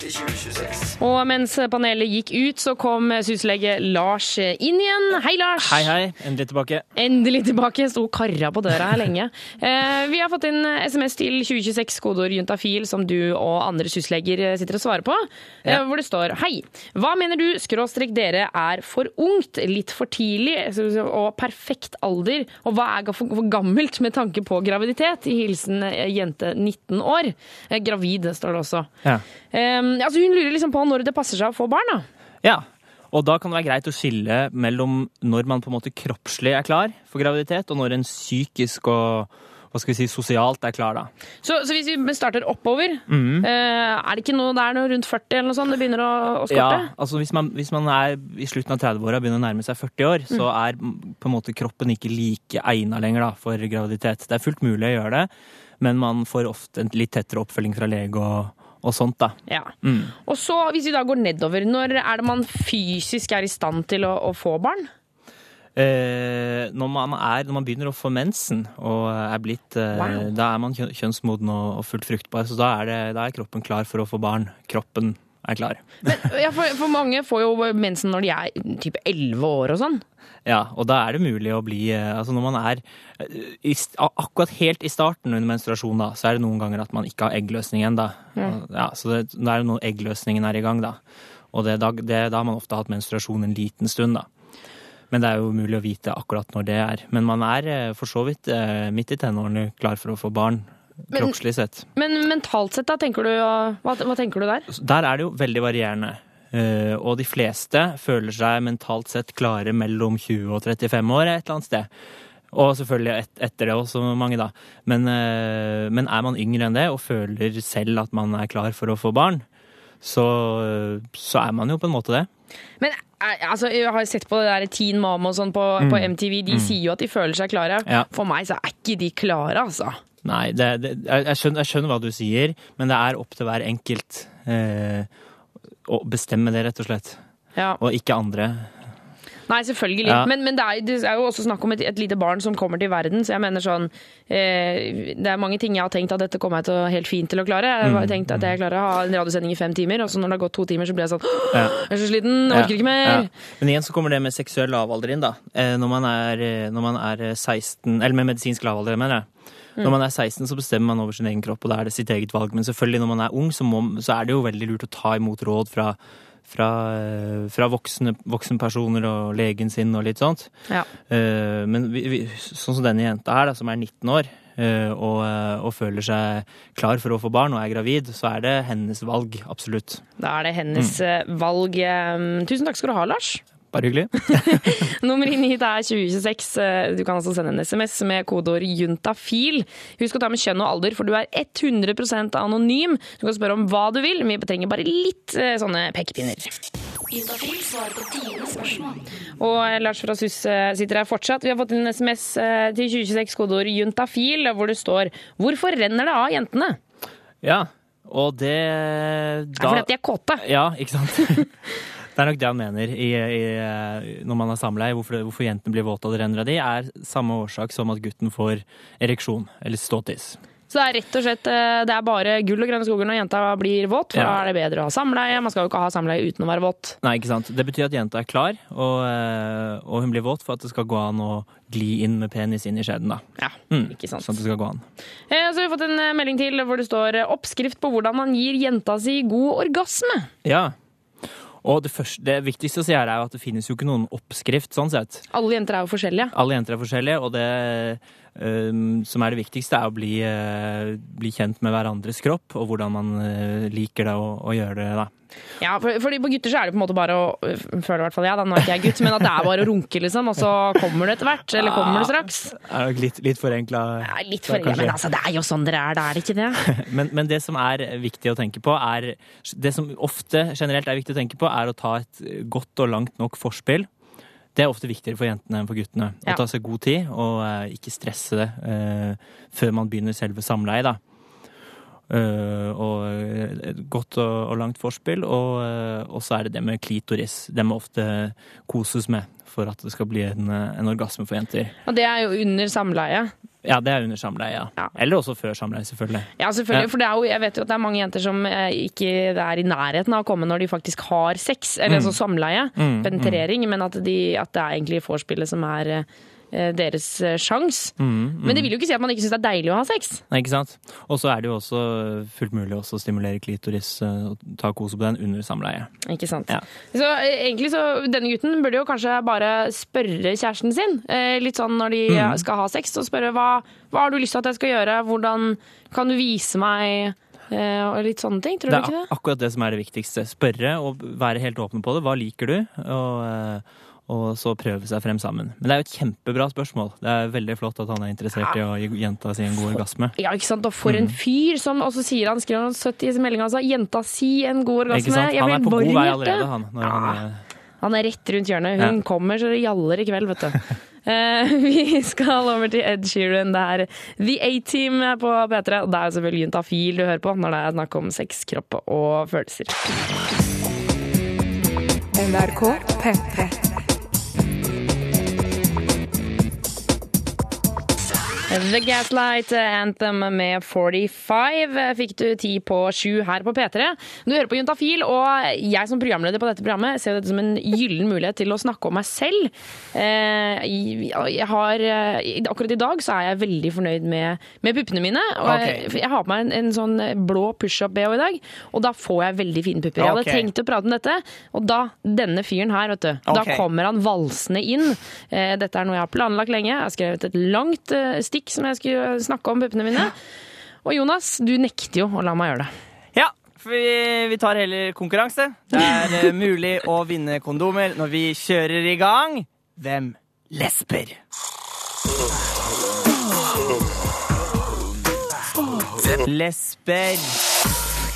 juntafil til 2026. Og mens panelet gikk ut, så kom syslege Lars inn igjen. Hei, Lars. Hei, hei. Endelig tilbake. Endelig tilbake. Sto karra på døra her lenge. Eh, vi har fått inn SMS til 2026, kodeord juntafil, som du og andre sysleger sitter og svarer på. Eh, Ja. hvor det står Hei. Hva mener du, skråstrek dere, er for ungt, litt for tidlig og perfekt alder? Og hva er for, gammelt med tanke på graviditet? I hilsen eh, jente 19 år. Eh, gravid, står det også. Ja. Eh, altså hun lurer liksom på når det passer seg å få barn, da. Ja, og da kan det være greit å skille mellom når man på en måte kroppslig er klar for graviditet, og når en psykisk og hva skal vi si, sosialt er klar, da. Så, så hvis vi starter oppover, eh, er det ikke noe der noe rundt 40 eller noe sånt det begynner å, å skorte? Ja, altså hvis man, hvis man er i slutten av 30-åra og begynner å nærme seg 40 år, så er mm, på en måte kroppen ikke like egna lenger da, for graviditet. Det er fullt mulig å gjøre det, men man får ofte en litt tettere oppfølging fra lege og, og sånt, da. Ja. Mm. Og så, hvis vi da går nedover, når er det man fysisk er i stand til å, å få barn? Eh, når, man er, når man begynner å få mensen og er blitt eh, Wow. Da er man kjønnsmoden og, og fullt fruktbar, så da er, det, da er kroppen klar for å få barn. Kroppen er klar. Ja, for, for mange får jo mensen når de er type 11 år og sånn. Ja, og da er det mulig å bli eh, Altså når man er eh, i, akkurat helt i starten under menstruasjon, da, så er det noen ganger at man ikke har eggløsning ennå. Ja. Ja, så det, det er jo når eggløsningen er i gang, da. Og det, da, det, da har man ofte hatt menstruasjon en liten stund, da. Men det er jo umulig å vite akkurat når det er. Men man er eh, for så vidt midt i tenårene klar for å få barn Men- kroppslig sett. Men mentalt sett, da, tenker du, hva, hva tenker du der? Der er det jo veldig varierende. Eh, og de fleste føler seg mentalt sett klare mellom 20 og 35 år et eller annet sted. Og selvfølgelig et, etter det også mange, da. Men, eh, men er man yngre enn det og føler selv at man er klar for å få barn, så, så er man jo på en måte det. Men eh, altså, Jeg har sett på det der Teen Mom og sånn på, Mm. på MTV. De Mm. sier jo at de føler seg klare. Ja. For meg så er ikke de klare, altså. Nei, det, det, jeg, skjønner, jeg skjønner hva du sier, men det er opp til hver enkelt eh, å bestemme det, rett og slett. Ja. Og ikke andre. Nei, selvfølgelig. Ja. Men, men det, er, det er jo også snakk om et, et lite barn som kommer til verden, så jeg mener sånn eh, Det er mange ting jeg har tenkt at dette kommer jeg til helt fint til å klare. Jeg har Mm, tenkt at jeg klarer å ha en radiosending i fem timer, og så når det har gått to timer, så blir jeg sånn Ja. Jeg er så sliten, jeg orker ikke mer. Ja. Men igjen så kommer det med seksuell lavalder inn, da. Eh, Når man er, eh, når man er 16 Eller med medisinsk lavalder, mener jeg. Når man er 16, så bestemmer man over sin egen kropp, og da er det sitt eget valg. Men selvfølgelig, når man er ung, så, må, så er det jo veldig lurt å ta imot råd fra, fra, eh, fra voksne, voksenpersoner og legen sin og litt sånt. Ja. Eh, Men vi, vi, sånn som denne jenta her, da, som er 19 år, eh, og, og føler seg klar for å få barn og er gravid, så er det hennes valg, absolutt. Da er det hennes Mm. valg. Tusen takk skal du ha, Lars. Bare hyggelig. Nummer inn hit er 2026. Eh, Du kan altså sende en SMS med kodeord juntafil. Husk å ta med kjønn og alder, for du er 100% anonym. Du kan spørre om hva du vil, vi trenger bare litt eh, sånne pekepinner. Juntafil svarer på dine spørsmål. Og eh, Lars fra SUS sitter her fortsatt. Vi har fått inn en SMS til 2026, kodeord juntafil, hvor det står 'Hvorfor renner det av jentene?' Ja, og det Det er fordi at de er kåte. Ja, ikke sant? Det er nok det han mener i, i, når man har samleie. Hvorfor, hvorfor jentene blir våte og det renner av de, er samme årsak som at gutten får ereksjon, eller ståtiss. Så det er rett og slett eh, det er bare gull og grønne skoger når jenta blir våt. For Ja. da er det bedre å ha samleie. Man skal jo ikke ha samleie uten å være våt. Nei, ikke sant. Det betyr at jenta er klar, og, eh, og hun blir våt for at det skal gå an å gli inn med penis inn i skjeden, da. Ja, mm, ikke sant. Sånn at det skal gå an. Eh, Så har vi fått en eh, melding til hvor det står eh, 'oppskrift på hvordan man gir jenta si god orgasme'. Ja. Og det, første, det viktigste å si her er jo at det finnes jo ikke noen oppskrift, sånn sett. Alle jenter er jo forskjellige. Alle jenter er forskjellige, og det um, som er det viktigste, er å bli, uh, bli kjent med hverandres kropp, og hvordan man uh, liker det å, å gjøre det. da. Ja, for, for, På gutter så er det på en måte bare å øh, Føler i hvert fall jeg, da, nå er ikke jeg gutt, men at det er bare å runke, liksom. Og så kommer det etter hvert. Eller kommer det straks. Det er nok litt, litt forenkla. Litt forenkla, Men altså, det er jo sånn dere er, det er det ikke det? men, men det som er viktig å tenke på, er Det som ofte generelt er viktig å tenke på, er å ta et godt og langt nok forspill. Det er ofte viktigere for jentene enn for guttene. Ja. Å ta seg god tid og eh, ikke stresse det uh, før man begynner selve samleiet. da. Eh, og eh, et godt og, langt forspill. Og, eh, og så er det det med klitoris. Det må ofte koses med for at det skal bli en, en orgasme for jenter. Og det er jo under samleie. Ja, det er under samleie, ja. Eller også før samleie, selvfølgelig. Ja, selvfølgelig. Ja. For det er jo, jeg vet jo at det er mange jenter som ikke er i nærheten av å komme når de faktisk har sex, eller Mm. altså samleie, Mm, penetrering, men at, de, at det er egentlig vorspielet som er deres sjanse. sjans. Mm, mm. Men det vil jo ikke si at man ikke syns det er deilig å ha sex. Nei, ikke sant? Og så er det jo også fullt mulig også å stimulere klitoris eh, og ta kose på den under samleie. Ikke sant? Ja. Så eh, egentlig så, Denne gutten burde jo kanskje bare spørre kjæresten sin, eh, litt sånn når de Mm. eh, skal ha sex, og spørre hva, hva har du lyst til at jeg skal gjøre, hvordan kan du vise meg eh, og litt sånne ting. Tror du ikke det? det? er akkurat det som er det viktigste. Spørre og være helt åpne på det. Hva liker du? Og, eh, og så prøve seg frem sammen. Men det er jo et kjempebra spørsmål. Det er veldig flott at han er interessert i å gi jenta si en god orgasme. Ja, ikke sant? Og for Mm. en fyr som Og så sier han, skriver han søtt i meldinga altså, 'Jenta, si en god orgasme'. Ikke sant? Jeg Han er på god vei allerede, han. Når han er... Han er rett rundt hjørnet. Hun Ja. kommer så det gjaller i kveld, vet du. uh, vi skal over til Ed Sheeran. Det er The A-Team på P3. Og det er jo selvfølgelig Juntafil du hører på når det er snakk om sex, kropp og følelser. NRK P3. The Gaslight Anthem med 45 fikk du ti på sju her på P3. Du hører på Juntafil, og jeg som programleder på dette programmet ser dette som en gyllen mulighet til å snakke om meg selv. Eh, Jeg har, eh, akkurat i dag så er jeg veldig fornøyd med, med puppene mine. Og Ok. jeg, jeg har på meg en, en sånn blå pushup-BH i dag, og da får jeg veldig fine pupper. Jeg hadde okay. tenkt å prate om dette, og da, denne fyren her, vet du, da kommer han valsende inn. Eh, Dette er noe jeg har planlagt lenge. Jeg har skrevet et langt eh, stikk som jeg skulle snakke om puppene mine. Og Jonas, du nekter jo å la meg gjøre det. Ja, for vi, vi tar heller konkurranse. Det er eh, mulig å vinne kondomer når vi kjører i gang. Hvem lesber? Hvem lesber?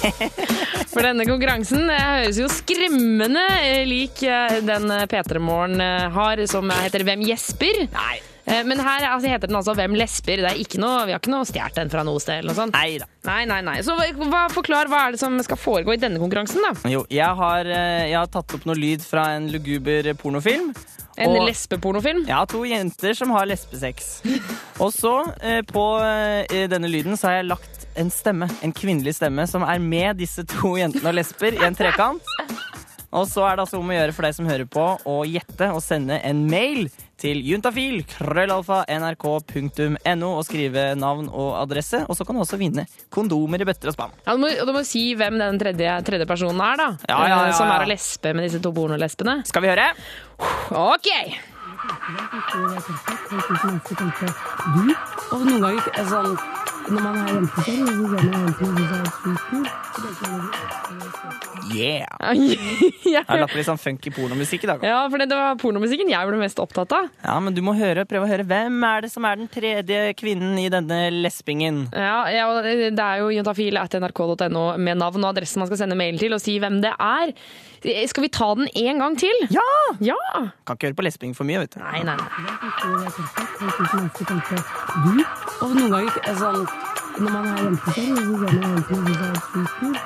For denne konkurransen eh, høres jo skremmende eh, lik den P3 Morgen har, som heter Hvem gjesper? Nei. Men her altså, heter den altså Hvem lesber? Det er ikke noe, vi har ikke noe stjålet den fra noe sted? eller noe sånt. Neida. Nei, nei, nei. Så hva, forklar, hva er det som skal foregå i denne konkurransen, da? Jo, jeg har, eh, jeg har tatt opp noe lyd fra en luguber pornofilm. En Og- lesbepornofilm? Ja, to jenter som har lesbesex. Og så, eh, på eh, denne lyden, så har jeg lagt en stemme, en kvinnelig stemme, som er med disse to jentene og lesber i en trekant. Og så er det altså om å gjøre for deg som hører på, å gjette og sende en mail til juntafil, krøllalfa, nrk.no og skrive navn og adresse. Og så kan du også vinne kondomer i bøtter og spann. Ja, du, må, du må si hvem den tredje, tredje personen er, da. Ja, ja, ja, Eh, Som er å lesbe med disse to pornolesbene. Skal vi høre? OK! Og noen ganger er sånn Når man er jente, så gjør man jentene hvis det Yeah! Jeg har lagt på litt sånn funky pornomusikk i dag. Ja, for det var pornomusikken jeg ble mest opptatt av. Ja, men du må høre, prøve å høre. Hvem er det som er den tredje kvinnen i denne lesbingen? Ja, ja, det er jo juntafil.nrk.no med navn og adresse man skal sende mail til, og si hvem det er. Skal vi ta den en gang til? Ja! Ja! Kan ikke høre på lesbing for mye, vet du. Nei, nei, du. Og noen ganger er sånn Når man er jente, så gjør man jentene hvis er sykt.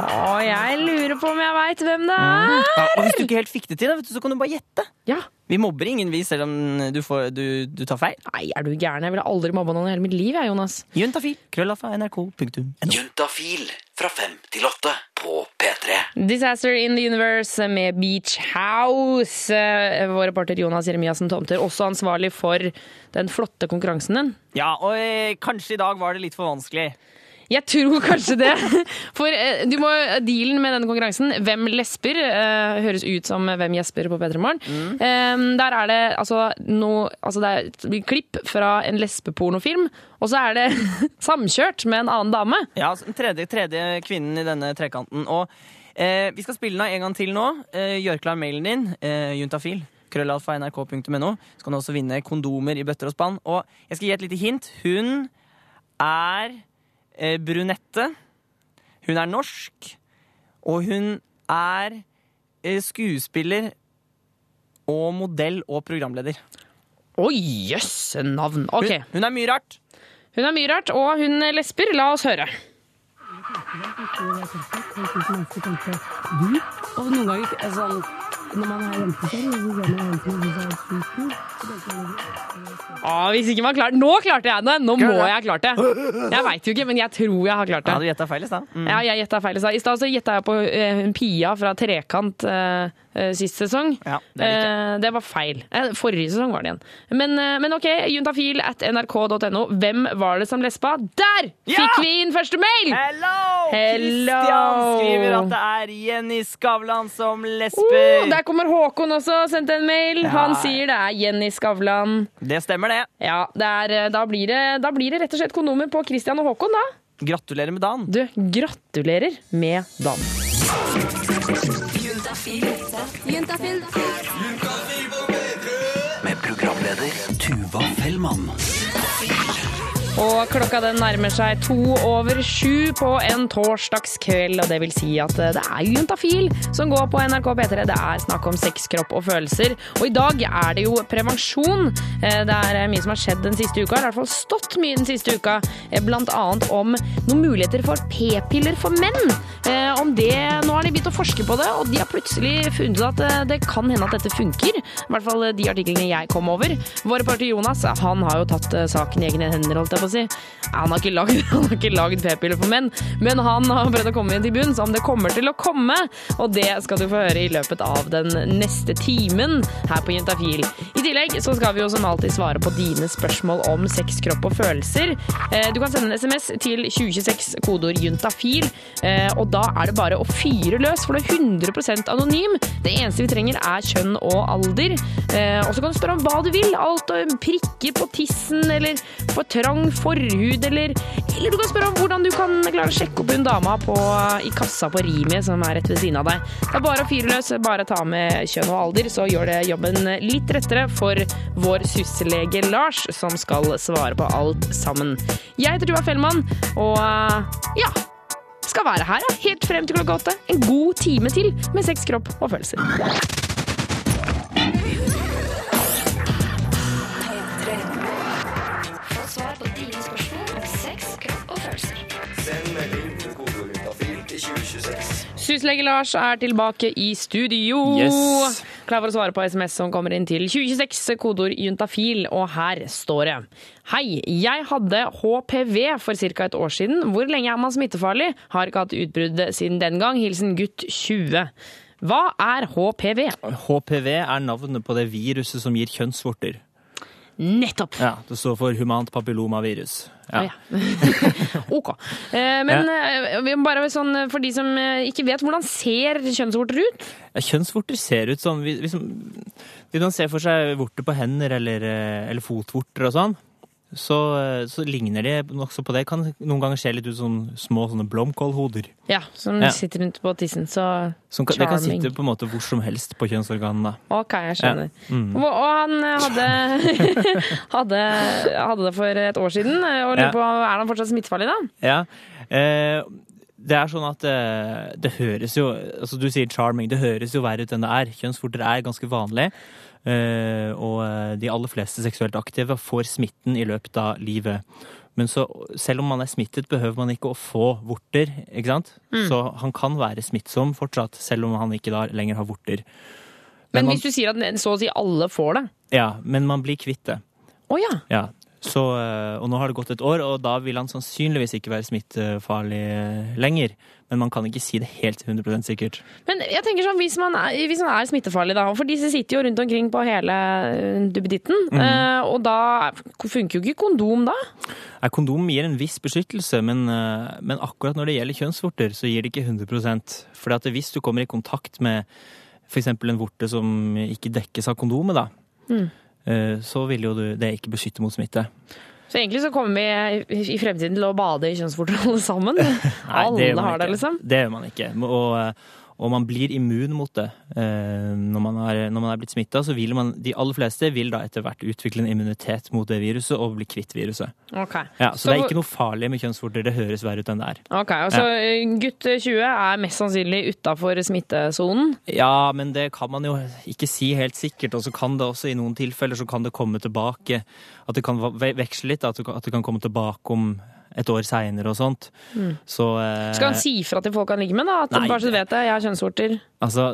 Å, jeg lurer på om jeg veit hvem det Ja, er. og hvis du ikke helt fikk det til, da, vet du, så kan du bare gjette. Ja. Vi mobber ingen, vi, selv om du, får, du, du tar feil. Nei, er du gæren? Jeg ville aldri mobba noen i hele mitt liv, jeg, Jonas. Juntafil, krøllafa, nrk.no. Juntafil fra fem til åtte på P3. Disaster in the Universe med Beach House. Eh, Vår reporter Jonas Jeremiassen Tomter, også ansvarlig for den flotte konkurransen din. Ja, og eh, kanskje i dag var det litt for vanskelig. Jeg tror kanskje det. For eh, du må, dealen med denne konkurransen, Hvem lesber, eh, høres ut som Hvem gjesper på P3 Morgen. Mm. der er det altså noe altså Det er et klipp fra en lesbepornofilm, og så er det samkjørt med en annen dame. Ja, altså, tredje, tredje kvinnen i denne trekanten. Og eh, vi skal spille den av en gang til nå. Eh, gjør klar mailen din, eh, juntafil. krøllalfa.nrk.no. Så kan du også vinne kondomer i bøtter og spann. Og jeg skal gi et lite hint. Hun er brunette. Hun er norsk. Og hun er eh, skuespiller og modell og programleder. Oi, jøsse navn. Ok. Hun, hun er mye rart. Hun er mye rart, og hun lesber. La oss høre. Du. Og noen ganger er sånn Når man er jente, så gjør man jentene hvis er sykt. Hvis ikke man klarte Nå klarte jeg det! Nå må jeg ha klart det. Jeg veit jo ikke, men jeg tror jeg har klart det. Ja, du gjetta feil i stad. Mm. Ja, jeg gjetta feil i stad. I stad så gjetta jeg på uh, Pia fra Trekant eh, sist sesong. Ja, det. Eh, det var feil. Eh, forrige sesong var det igjen. Men, eh, men OK, juntafil at nrk.no. Hvem var det som lesba? Der fikk vi inn første mail! Hello! Hello! Christian skriver at det er Jenny Skavlan som Oh, lesber. der kommer Håkon også, sendte en mail. Ja. Han sier det er Jenny Skavlan. Det stemmer, det. Ja, det er, eh, da, blir det, da blir det rett og slett kondomer på Christian og Håkon, da. Gratulerer med dagen. Du, gratulerer med dagen. Med programleder Tuva Fellmann. Og klokka den nærmer seg to over sju på en torsdagskveld. Og det vil si at eh, det er Juntafil som går på NRK P3. Det er snakk om sex, kropp og følelser. Og i dag er det jo prevensjon. Eh, Det er mye som har skjedd den siste uka. Det har i hvert fall stått mye den siste uka. Eh, Blant annet om noen muligheter for p-piller for menn. Eh, Om det, Nå har de begynt å forske på det, og de har plutselig funnet at eh, det kan hende at dette funker. I hvert fall eh, de artiklene jeg kom over. Vår reporter Jonas han har jo tatt eh, saken i egne hender, holdt jeg på å si. Han har ikke lagd, p-piller for menn, men han har prøvd å komme inn til bunns om det kommer til å komme. Og det skal du få høre i løpet av den neste timen her på Juntafil. I tillegg så skal vi jo som alltid svare på dine spørsmål om sex, kropp og følelser. Eh, Du kan sende en SMS til 2026, kodeord juntafil, eh, og da er det bare å fyre løs, for det er 100% anonym. Det eneste vi trenger er kjønn og alder. Eh, Og så kan du spørre om hva du vil. Alt å prikker på tissen, eller for trang forhud, eller, eller du kan spørre om hvordan du kan klare å sjekke opp hun dama på, i kassa på Rimi som er rett ved siden av deg. Det er bare å fyre løs, bare ta med kjønn og alder, så gjør det jobben litt rettere for vår syslege Lars, som skal svare på alt sammen. Jeg heter Tuva Fellmann, og ja, skal være her ja, helt frem til klokka åtte. En god time til med sex, kropp og følelser. Syslege Lars er tilbake i studio. Yes. Klar for å svare på SMS som kommer inn til 2026, kodeord juntafil, og her står det. Hei, jeg hadde HPV for ca. et år siden. Hvor lenge er man smittefarlig? Har ikke hatt utbrudd siden den gang. Hilsen gutt 20. Hva er HPV? HPV er navnet på det viruset som gir kjønnsvorter. Nettopp. Ja, Det står for humant papillomavirus. Ah, Ja. OK. Eh, men ja. bare sånn, eh, for de som eh, ikke vet, hvordan ser kjønnsvorter ut? Ja, Kjønnsvorter ser ut sånn hvis, hvis man ser for seg vorter på hender eller, eh, eller fotvorter og sånn, så, eh, så ligner de nokså på det. Kan noen ganger se litt ut som små sånne blomkålhoder. Ja, som Ja. sitter rundt på tissen. Så Som charming. det kan sitte på en måte hvor som helst på kjønnsorganene. OK, jeg skjønner. Ja. Mm. Og, og han hadde, hadde, hadde det for et år siden. Og lurer Ja. på, Er han fortsatt smittefarlig, da? Ja. Eh, det er sånn at det, det høres jo altså Du sier charming. Det høres jo verre ut enn det er. Kjønnsvorter er ganske vanlig. Eh, og eh, de aller fleste seksuelt aktive får smitten i løpet av livet. Men så, selv om man er smittet, behøver man ikke å få vorter. ikke sant? Mm. Så han kan være smittsom fortsatt, selv om han ikke da lenger har vorter. Men man- hvis du sier at så å si alle får det Ja, men man blir kvitt det. Oh, ja. Ja. Så, eh, og nå har det gått et år, og da vil han sannsynligvis ikke være smittefarlig eh, lenger. Men man kan ikke si det helt 100% sikkert. Men jeg tenker sånn, hvis man, er, hvis man er smittefarlig, da, for disse sitter jo rundt omkring på hele eh, duppeditten, mm. og da funker jo ikke kondom da. Nei, Kondom gir en viss beskyttelse, men, men akkurat når det gjelder kjønnsvorter, så gir det ikke 100% For hvis du kommer i kontakt med f.eks. en vorte som ikke dekkes av kondomet, da, Mm. Eh, så vil jo det ikke beskytte mot smitte. Så egentlig så kommer vi i fremtiden til å bade i kjønnsvorter alle sammen. Nei, alle har det, liksom. Det gjør man ikke. Og, eh, og man blir immun mot det. Eh, Når man er, når man er blitt smitta, så vil man De aller fleste vil da etter hvert utvikle en immunitet mot det viruset og bli kvitt viruset. Okay. Ja, så, det er ikke noe farlig med kjønnsvorter. Det høres verre ut enn det er. Ok, og så ja. Gutt 20 er mest sannsynlig utafor smittesonen. Ja, men det kan man jo ikke si helt sikkert. Og så kan det også i noen tilfeller så kan det komme tilbake At det kan veksle litt. At det kan komme tilbake om et år seinere og sånt. Mm. Så eh, Skal han si fra til folk han ligger med, da? At Nei, bare så du vet det, jeg har kjønnsvorter. Altså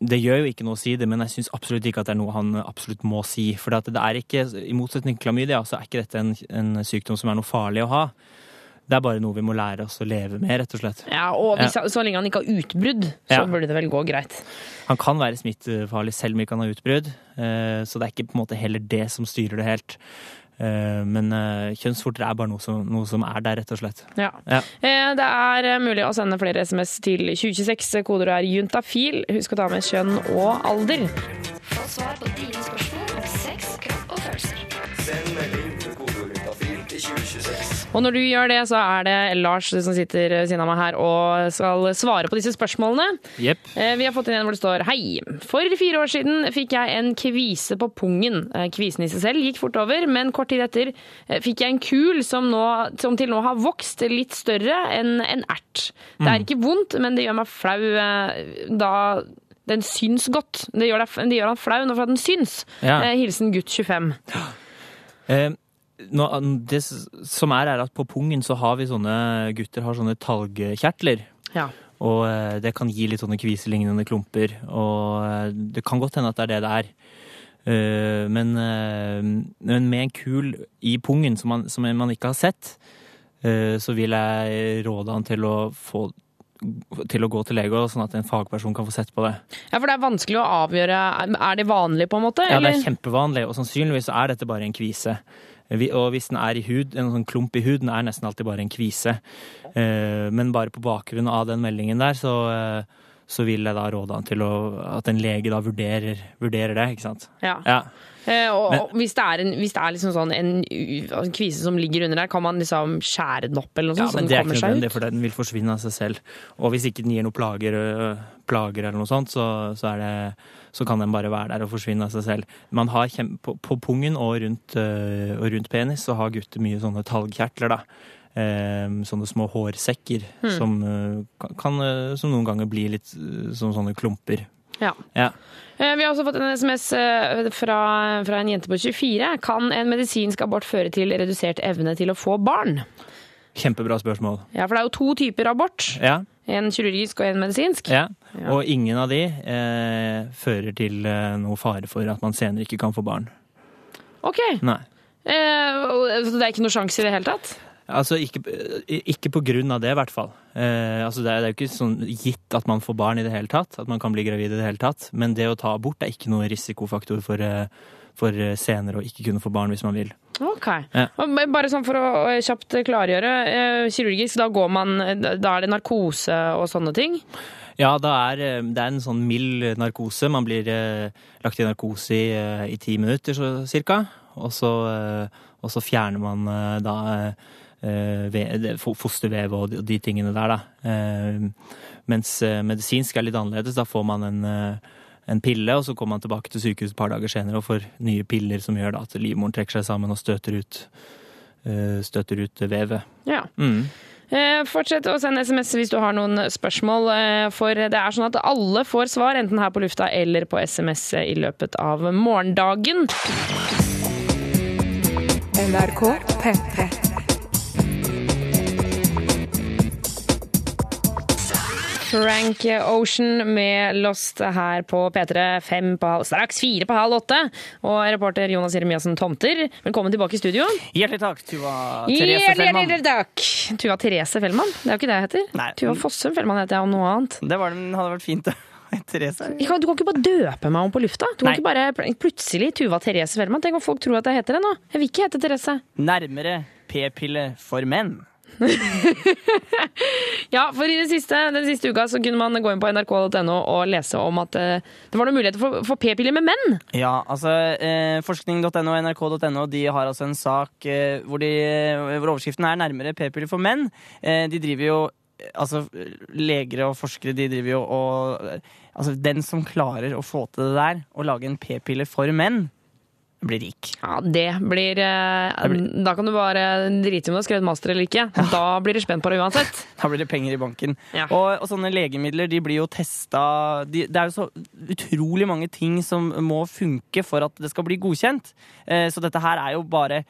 det- gjør jo ikke noe å si det, men jeg syns absolutt ikke at det er noe han absolutt må si. For det er ikke, i motsetning til klamydia, så er ikke dette en, en sykdom som er noe farlig å ha. Det er bare noe vi må lære oss å leve med, rett og slett. Ja, og hvis, Ja. så lenge han ikke har utbrudd, så Ja. burde det vel gå greit. Han kan være smittefarlig selv om ikke han har utbrudd, eh, så det er ikke på en måte heller det som styrer det helt. Eh, Men eh, kjønnsvorter er bare noe som, noe som er der, rett og slett. Ja. Ja. Eh, Det er mulig å sende flere SMS til 2026. Kodeordet er juntafil. Husk å ta med kjønn og alder. Få svar på dine spørsmål Og når du gjør det, så er det Lars som sitter ved siden av meg her og skal svare på disse spørsmålene. Jepp. Eh, Vi har fått inn en hvor det står Hei. For fire år siden fikk jeg en kvise på pungen. Eh, Kvisen i seg selv gikk fort over, men kort tid etter eh, fikk jeg en kul som, nå, som til nå har vokst litt større enn en ert. Det er Mm. ikke vondt, men det gjør meg flau da den syns godt. Det gjør, det, det gjør han flau når den syns. Ja. Hilsen gutt 25. Eh, nå, det som er, er at på pungen så har vi sånne gutter har sånne talgkjertler. Ja. Og eh, det kan gi litt sånne kviselignende klumper. Og eh, det kan godt hende at det er det det er. Eh, Men, men med en kul i pungen som man, som man ikke har sett, så vil jeg råde han til å få til å gå til lege, sånn at en fagperson kan få sett på det. Ja, for det er vanskelig å avgjøre Er det vanlig, på en måte? Ja, det er kjempevanlig, og sannsynligvis er dette bare en kvise. Vi- Og hvis den er i hud, en sånn klump i huden er nesten alltid bare en kvise. Eh, Men bare på bakgrunn av den meldingen der, så, eh, så vil jeg da råde han til å, at en lege da vurderer, vurderer det, ikke sant. Ja. Ja. Eh, og, Men- og hvis det er, en, hvis det er liksom sånn en, en kvise som ligger under der, kan man liksom skjære den opp eller noe sånt? Ja, men den det er ikke nødvendig, for den vil forsvinne av seg selv. Og hvis ikke den gir noen plager, øh, plager eller noe sånt, så, så, er det, så kan den bare være der og forsvinne av seg selv. Man har på, på pungen og rundt, øh, og rundt penis så har gutter mye sånne talgkjertler, da. Eh, sånne små hårsekker Hmm. som, øh, kan, øh, som noen ganger blir litt som sånne klumper. Ja. Ja. Eh, Vi har også fått en SMS eh, fra, fra en jente på 24. Kan en medisinsk abort føre til redusert evne til å få barn? Kjempebra spørsmål. Ja, for det er jo to typer abort. Ja. En kirurgisk og en medisinsk. Ja, og ingen av de eh, fører til eh, noe fare for at man senere ikke kan få barn. Ok. Nei. Eh, så det er ikke noe sjanse i det hele tatt? Altså, ikke, ikke på grunn av det, i hvert fall. Eh, altså, det, er, det er jo ikke sånn gitt at man får barn i det hele tatt, at man kan bli gravid i det hele tatt. Men det å ta abort er ikke noe risikofaktor for, eh, for eh, senere å ikke kunne få barn hvis man vil. Ok. Ja. Bare sånn for å kjapt klargjøre. eh, Kirurgisk, da går man Da er det narkose og sånne ting? Ja, det er, eh, det er en sånn mild narkose. Man blir eh, lagt i narkose i, i ti minutter så, cirka. Og så, og så fjerner man da fostervev og de, tingene der, da. Mens medisinsk er litt annerledes. Da får man en, en pille, og så kommer han tilbake til sykehus et par dager senere og får nye piller som gjør da at livmoren trekker seg sammen og støter ut, eh, støter ut vevet. Ja. Mm. Eh, Fortsett å sende SMS hvis du har noen spørsmål, eh, for det er sånn at alle får svar, enten her på lufta eller på SMS i løpet av morgendagen. NRK P3. Frank Ocean med Lost her på P3 fem på halv, straks fire på halv åtte. Og reporter Jonas Jeremiassen Tomter, velkommen tilbake i studio. Hjertelig takk, Tuva Therese Fellmann. hjertelig takk! Tuva Therese Fellmann, det er jo ikke det jeg heter. Tuva Fossum Fellmann heter jeg, og noe annet. Det var, det hadde vært fint. Therese. Kan- Du kan ikke bare døpe meg om på lufta. Du kan Nei. ikke bare plutselig Tuva Therese Fellmann. Tenk om folk tror at jeg heter det nå. Jeg vil ikke hete Therese. Nærmere p-pille for menn. Ja, for i siste, den siste uka så kunne man gå inn på nrk.no og lese om at eh, det var noen muligheter for, for p-piller med menn. Ja, altså eh, Forskning.no og nrk.no de har altså en sak eh, hvor, de, hvor overskriften er 'Nærmere p-piller for menn'. Eh, de driver jo Altså, leger og forskere de driver jo og Altså, den som klarer å få til det der, å lage en p-pille for menn, blir rik. Ja, det blir, eh, Da kan du bare drite i om du har skrevet master eller ikke. Da blir du spent på det uansett. Da blir det penger i banken. Og, og sånne legemidler de blir jo testa de, Det er jo så utrolig mange ting som må funke for at det skal bli godkjent. Eh, så dette her er jo bare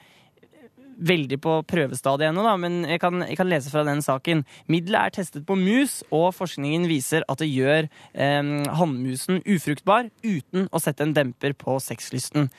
veldig på prøvestadiet ennå, men jeg kan, jeg kan lese fra den saken. Middelet er testet på mus, og forskningen viser at det gjør eh, hannmusen ufruktbar uten å sette en demper på sexlysten.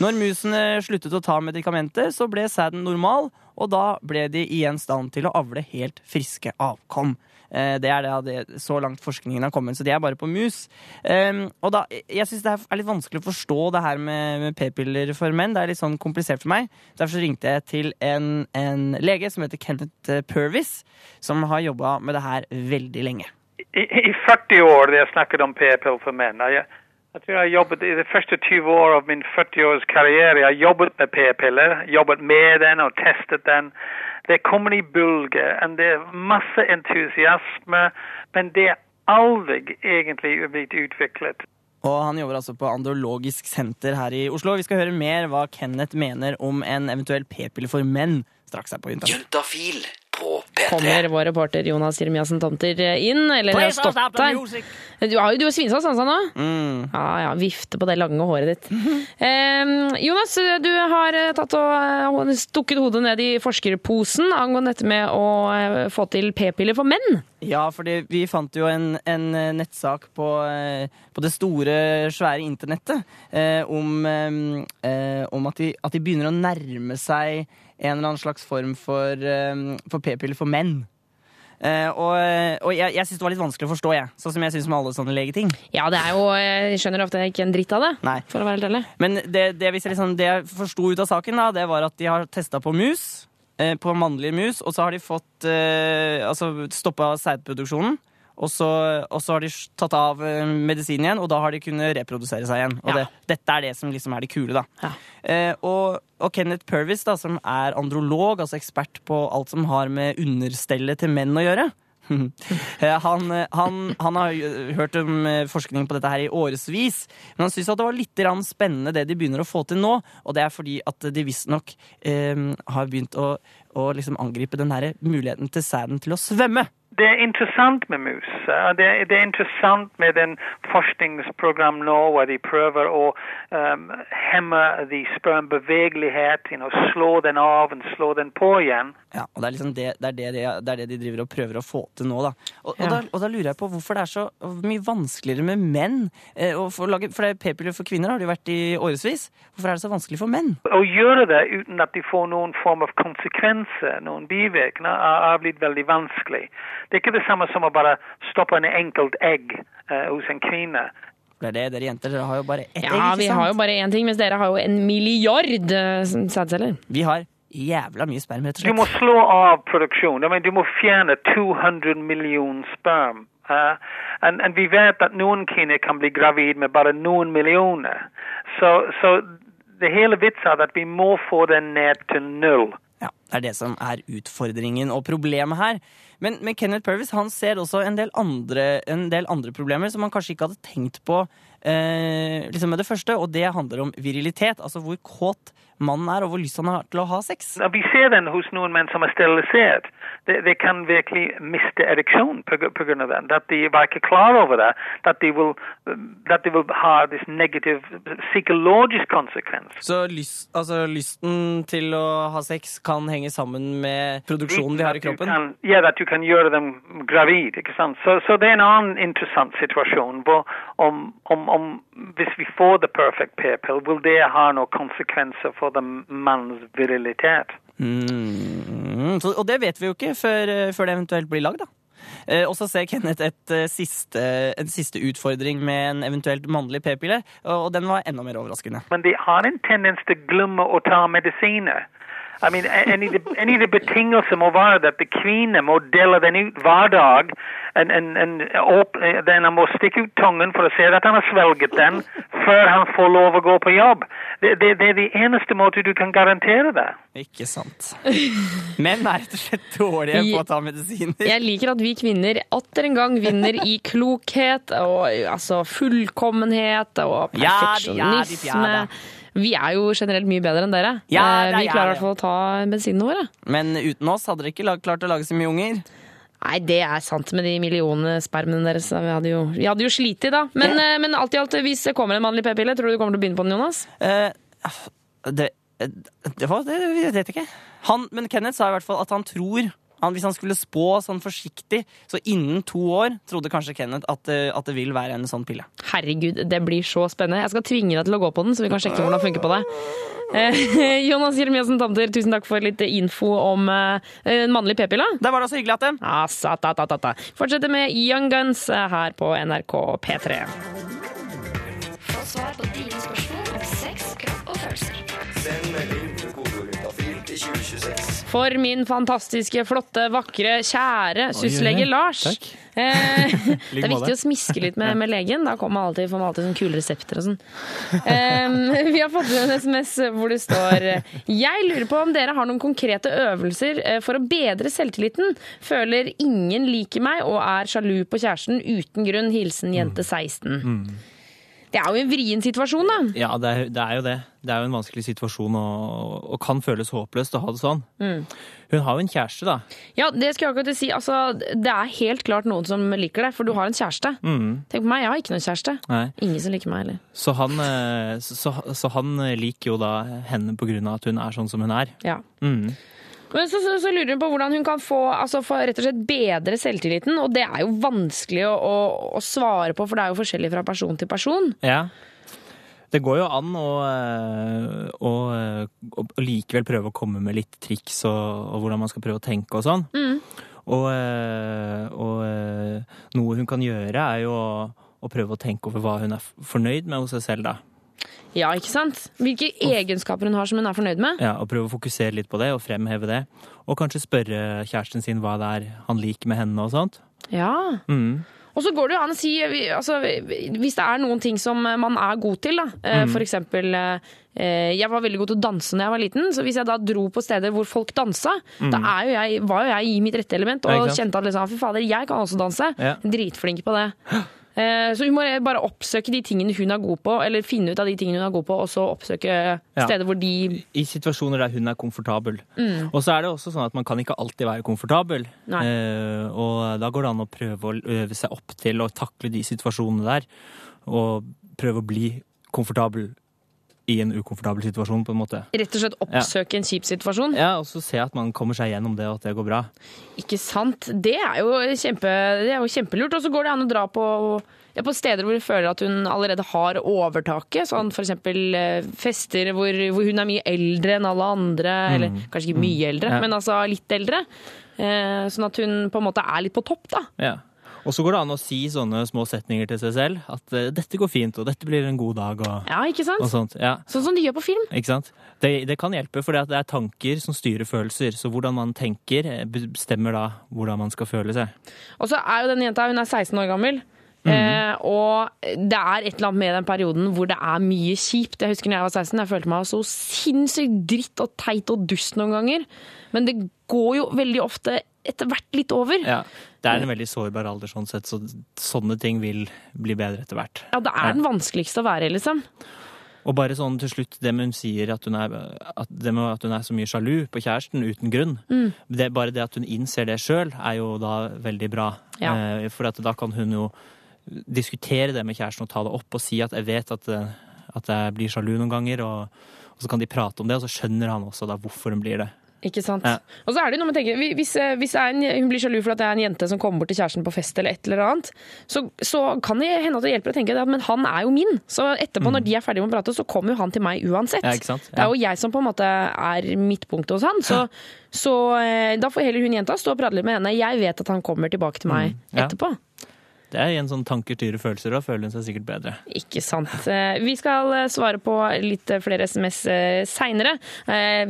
Når musene sluttet å ta medikamentet, så ble sæden normal, og da ble de igjen stand til å avle helt friske avkom. Eh, Det er det, det så langt forskningen har kommet, så de er bare på mus. Um, og da, Jeg syns det er litt vanskelig å forstå det her med, med p-piller for menn. Det er litt sånn komplisert for meg. Derfor så ringte jeg til en, en lege som heter Kenneth eh, Purvis, som har jobba med det her veldig lenge. I, I 40 år har jeg snakket om p-piller for menn. Jeg, jeg tror jeg har jobbet i de første 20 år av min 40 års karriere. Jeg har jobbet med p-piller, jobbet med den og testet den. Det kommer i bølger, og det er masse entusiasme, men det er aldri egentlig blitt utviklet. Og han jobber altså på Andrologisk senter her i Oslo. Vi skal høre mer hva Kenneth mener om en eventuell p-pille for menn straks her på Juntafil. På P3. Kommer vår reporter Jonas Jeremiassen Tomter inn, eller har stått der. Du har jo svinsalt sansa nå. Mm. Ja, ja, vifte på det lange håret ditt. Eh, Jonas, du har eh, tatt og eh, stukket hodet ned i forskerposen angående dette med å eh, få til p-piller for menn. Ja, fordi vi fant jo en, en nettsak på, på det store, svære internettet eh, om, eh, eh, om at, de, at de begynner å nærme seg en eller annen slags form for, eh, for p-piller for menn. Uh, og og jeg, jeg syns det var litt vanskelig å forstå, jeg. Sånn som jeg syns med alle sånne legeting. Ja, det er jo Jeg skjønner ofte ikke en dritt av det, Nei. for å være helt ærlig. Men det, det, jeg liksom, det jeg forsto ut av saken, da, det var at de har testa på mus. Uh, på mannlige mus, og så har de fått uh, altså stoppa sædproduksjonen. Og så, og så har de tatt av eh, medisinen igjen, og da har de kunnet reprodusere seg igjen. Og det, dette er det som liksom er det kule, da. Eh, og, og Kenneth Purvis, da, som er androlog, altså ekspert på alt som har med understellet til menn å gjøre. Eh, han, han, han har hørt om eh, forskning på dette her i årevis, men han syns det var litt spennende det de begynner å få til nå. Og det er fordi at de visstnok eh, har begynt å, å liksom angripe den her muligheten til sæden til å svømme. Det er interessant med mus. Det er, det er interessant med den forskningsprogram nå hvor de prøver å um, hemme de spermbevegelighet, you know, slå den av og slå den på igjen. Ja, og det er, liksom det, det, er det, de, det er det de driver og prøver å få til nå, da. Og, og, Ja. da, og da lurer jeg på hvorfor det er så mye vanskeligere med menn. Eh, å lage, for det er p-piller for kvinner har det jo vært i årevis. Hvorfor er det så vanskelig for menn? Å gjøre det uten at de får noen form av konsekvenser, noen bivirkninger, er, er blitt veldig vanskelig. Det er ikke det samme som å bare stoppe en enkelt egg eh, hos en kvinne. Det er det, dere jenter dere har jo bare ett egg, Ja, vi sant? har jo bare én ting, mens dere har jo en milliard eh, sædceller. Vi har jævla mye sperm, rett og slett. Du må slå av produksjon. I mean, du må fjerne 200 millioner sperm. Uh, and, and vi vet at noen kvinner kan bli gravid med bare noen millioner. Så, så det hele vitsen er at vi må få den ned til null. Ja, det er det som er utfordringen og problemet her. Men, men Kenneth Purvis han ser også en del, andre, en del andre problemer som han kanskje ikke hadde tenkt på eh, liksom med det første, og det handler om virilitet. Altså hvor kåt mannen er, og hvor lyst han har til å ha sex. Vi ser den hos noen menn som er sterilisert. De, de kan virkelig miste ereksjon av den. At de var ikke klar over det. At de vil, at de vil ha this negative psykologisk konsekvens. Så lyst, altså, lysten til å ha sex kan henge sammen med produksjonen vi har i kroppen? Kan, ja, at du kan gjøre dem gravid. ikke sant? Så, så det er en annen interessant situasjon. Om, om, om hvis vi får the perfect p-pill, vil det ha noen konsekvenser for den mannens virilitet? Mm, så, og det vet vi jo ikke før, eh, før det eventuelt blir lagd, da. Eh, og så ser Kenneth et, eh, siste, en siste utfordring med en eventuelt mannlig p-pille, og den var enda mer overraskende. Men de har en tendens til å glemme å ta medisiner. I mean, en de- en av de betingelser må være at kvinner må dele den ut hver dag. En, en, en, må stikke ut tungen for å se at han har svelget den, før han får lov å gå på jobb. Det, det, det er det eneste måte du kan garantere det. Ikke sant. Menn er rett og slett dårlige på å ta medisiner. Jeg liker at vi kvinner atter en gang vinner i klokhet og altså fullkommenhet og Ja, de- ja, de- ja. Vi er jo generelt mye bedre enn dere. Ja, Eh, det vi er klarer i hvert fall å ta bensinene våre. Men uten oss hadde dere ikke klart å lage så mye unger. Nei, det er sant med de millionene spermene deres. Vi hadde jo, vi hadde jo slitet da. Men, ja. men alt i alt, hvis det kommer en mannlig p-pille, tror du du kommer til å begynne på den, Jonas? Eh, det, det, var, det jeg vet ikke. Han, men Kenneth sa i hvert fall at han tror han, Hvis han skulle spå sånn forsiktig, så innen to år trodde kanskje Kenneth at, det- at det vil være en sånn pille. Herregud, det blir så spennende. Jeg skal tvinge deg til å gå på den, så vi kan sjekke hvordan det funker på deg. Eh, Jonas Jeremiassen Tamter, tusen takk for litt info om eh, en mannlig p-pille. Det var da så hyggelig at ta, ta. Fortsetter med Young Guns eh, her på NRK P3. For min fantastiske, flotte, vakre, kjære syslege. Lars. Takk. Eh, det er viktig å smiske litt med, med legen. Da kommer alltid, får man alltid sånne kule resepter og sånn. Eh, vi har fått en SMS hvor det står Jeg lurer på om dere har noen konkrete øvelser eh, for å bedre selvtilliten. Føler ingen liker meg og er sjalu på kjæresten uten grunn. Hilsen jente 16. Mm. Det er jo en vrien situasjon, da. Ja, det er, det er jo det. Det er jo en vanskelig situasjon og, og kan føles håpløst å ha det sånn. Mm. Hun har jo en kjæreste, da. Ja, det skal jeg akkurat si. Altså, det er helt klart noen som liker deg, for du har en kjæreste. Mm. Tenk på meg, jeg har ikke noen kjæreste. Nei. Ingen som liker meg heller. Så han, eh, så, så han liker jo da henne på grunn av at hun er sånn som hun er. Ja. Mm. Men så, så, så lurer hun på hvordan hun kan få, altså, få rett og slett bedre selvtilliten, og det er jo vanskelig å, å, å svare på, for det er jo forskjellig fra person til person. Ja. Det går jo an å, eh, å, eh, å, likevel prøve å komme med litt triks og, og hvordan man skal prøve å tenke og sånn. Mm. Og, eh, og noe hun kan gjøre, er jo å, å prøve å tenke over hva hun er fornøyd med hos seg selv, da. Ja, ikke sant? Hvilke egenskaper hun har som hun er fornøyd med. Ja, og prøve å fokusere litt på det og fremheve det. Og kanskje spørre kjæresten sin hva det er han liker med henne og sånt. Ja. Mm. Og så går det jo an å si, altså, hvis det er noen ting som man er god til, da. eh, Mm. For eksempel eh, Jeg var veldig god til å danse da jeg var liten, så hvis jeg da dro på steder hvor folk dansa, Mm. da er jo jeg, var jo jeg i mitt rette element og Ja, kjente at liksom, fy fader, jeg kan også danse. Ja. Dritflink på det. Eh, Så hun må bare oppsøke de tingene hun er god på, eller finne ut av de tingene hun er god på, og så oppsøke Ja. steder hvor de I situasjoner der hun er komfortabel. Mm. Og så er det også sånn at man kan ikke alltid være komfortabel. Nei. Eh, og da går det an å prøve å øve seg opp til å takle de situasjonene der. Og prøve å bli komfortabel i en ukomfortabel situasjon, på en måte. rett og slett oppsøke en kjip situasjon. Ja, og så se at man kommer seg gjennom det, og at det går bra. Ikke sant? Det er jo, kjempe, det er jo kjempelurt. Og så går det an å dra på, ja, på steder hvor du føler at hun allerede har overtaket. Sånn eksempel eh, fester hvor, hvor hun er mye eldre enn alle andre. Eller kanskje ikke mye eldre, Ja. men altså litt eldre. Eh, sånn at hun på en måte er litt på topp, da. Ja. Og så går det an å si sånne små setninger til seg selv. At eh, 'dette går fint', og 'dette blir en god dag', og, Ja, ikke sant? sånt. Ja. Sånn som de gjør på film. Ikke sant? Det, det kan hjelpe, for det er tanker som styrer følelser. Så hvordan man tenker, eh, bestemmer da hvordan man skal føle seg. Og så er jo den jenta hun er 16 år gammel. Mhm. Eh, og det er et eller annet med den perioden hvor det er mye kjipt. Jeg husker når jeg var 16, jeg følte meg så sinnssykt dritt og teit og dust noen ganger. Men det går jo veldig ofte etter hvert litt over. Ja. Det er en veldig sårbar alder sånn sett, så sånne ting vil bli bedre etter hvert. Ja, det er den vanskeligste å være, liksom. Og bare sånn til slutt, det med hun sier at hun er, at det med at hun er så mye sjalu på kjæresten uten grunn. Mm. Det, bare det at hun innser det sjøl, er jo da veldig bra. Ja. Eh, for at da kan hun jo diskutere det med kjæresten og ta det opp og si at jeg vet at, eh, at jeg blir sjalu noen ganger, og, og så kan de prate om det, og så skjønner han også da hvorfor hun blir det. Ikke sant? Ja. Og så er det jo noe man tenker, hvis, eh, hvis en, hun blir sjalu for at det er en jente som kommer bort til kjæresten på fest, eller et eller annet, så, så kan det hende at det hjelper å tenke at men han er jo min. Så etterpå, når de er ferdige med å prate, så kommer jo han til meg uansett. Mm. Ja, sant? Det er jo jeg som på en måte er midtpunktet hos han. Så, så eh, da får heller hun jenta stå og prate litt med henne. Jeg vet at han kommer tilbake til meg Mm. Ja. etterpå. Det er igjen sånn tanker tyre, følelser, Da føler hun seg sikkert bedre. Ikke sant. Eh, Vi skal eh, svare på litt flere SMS seinere.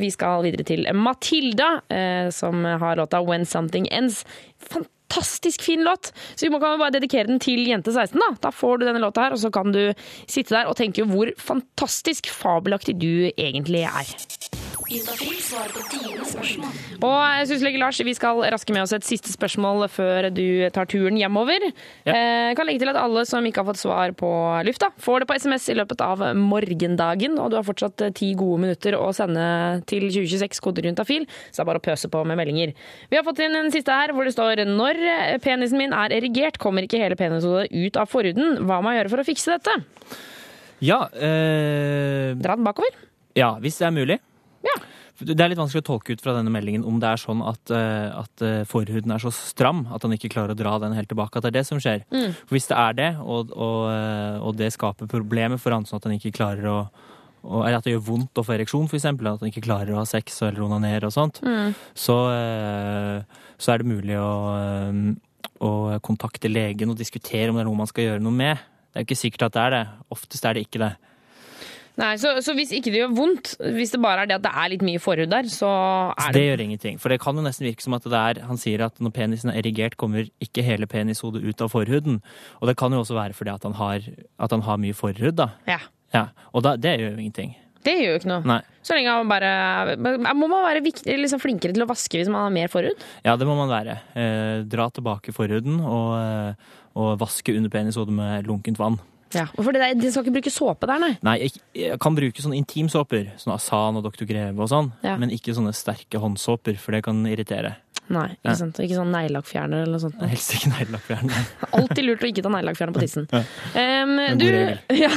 Vi skal videre til Matilda, eh, som har låta 'When Something Ends'. Fantastisk fin låt! Så vi må kan bare dedikere den til jente 16. Da Da får du denne låta her, og så kan du sitte der og tenke hvor fantastisk fabelaktig du egentlig er. Juntafil svarer på dine spørsmål. Og jeg synes, Legge Lars, vi skal raske med oss et siste spørsmål før du tar turen hjemover. Eh, kan legge til at alle som ikke har fått svar på lufta, får det på SMS i løpet av morgendagen. Og du har fortsatt eh, ti gode minutter å sende til 2026 koderuntafil, så det er bare å pøse på med meldinger. Vi har fått inn en siste her hvor det står når penisen min er erigert, kommer ikke hele penishodet ut av forhuden. Hva må jeg gjøre for å fikse dette? Ja eh, Dra den bakover. Ja, hvis det er mulig. Ja. Det er litt vanskelig å tolke ut fra denne meldingen om det er sånn at, eh, at eh, forhuden er så stram at han ikke klarer å dra den helt tilbake. At det er det som skjer. Mm. For hvis det er det, og, og, eh, og det skaper problemer for han sånn at han ikke klarer å og, eller at det gjør vondt å få ereksjon, f.eks. At han ikke klarer å ha sex eller onanere og sånt, Mm. så, så er det mulig å, å kontakte legen og diskutere om det er noe man skal gjøre noe med. Det er jo ikke sikkert at det er det. Oftest er det ikke det. Nei, så, så hvis ikke det gjør vondt, hvis det bare er det at det er litt mye forhud der, så er det det gjør ingenting. For det kan jo nesten virke som at det er Han sier at når penisen er erigert, kommer ikke hele penishodet ut av forhuden. Og det kan jo også være fordi at han har, at han har mye forhud, da. Ja. Ja, Og da, det gjør jo ingenting. Det gjør jo ikke noe. Nei. Så lenge man bare Må man være viktig, liksom flinkere til å vaske hvis man har mer forhud? Ja, det må man være. Eh, dra tilbake forhuden og, eh, og vaske under penishodet med lunkent vann. Ja, For det, der, de skal ikke bruke såpe der, nei? Nei, jeg, jeg kan bruke sånne intimsåper, sånn Asan og Dr. Greve og sånn, Ja. men ikke sånne sterke håndsåper, for det kan irritere. Nei, ikke sant? Ikke sånn neglelakkfjerner eller noe sånt. Helst ikke neglelakkfjerner. Alltid lurt å ikke ta neglelakkfjerner på tissen. Um, du, ja,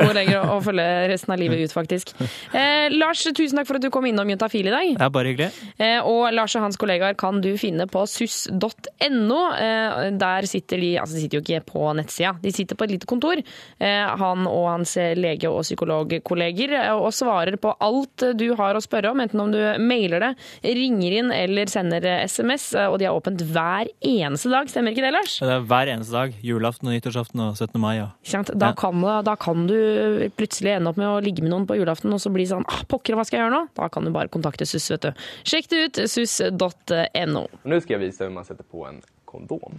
god regel å følge resten av livet ut, faktisk. Uh, Lars, tusen takk for at du kom innom Juntafil i dag. Det er bare hyggelig. Uh, og Lars og hans kollegaer kan du finne på suss.no. Uh, der sitter de Altså, de sitter jo ikke på nettsida, de sitter på et lite kontor. Han og hans lege- og psykologkolleger og svarer på alt du har å spørre om, enten om du mailer det, ringer inn eller sender eh, SMS. eh, Og de har åpent hver eneste dag, stemmer ikke det, Lars? Det er hver eneste dag. Julaften og nyttårsaften og 17. mai. Ja. Ikke sant? Da, kan, da kan du plutselig ende opp med å ligge med noen på julaften og så bli sånn ah, Pokker, hva skal jeg gjøre nå? Da kan du bare kontakte SUS, vet du. Sjekk det ut, sus.no. Nå skal jeg vise hvordan man setter på en kondom.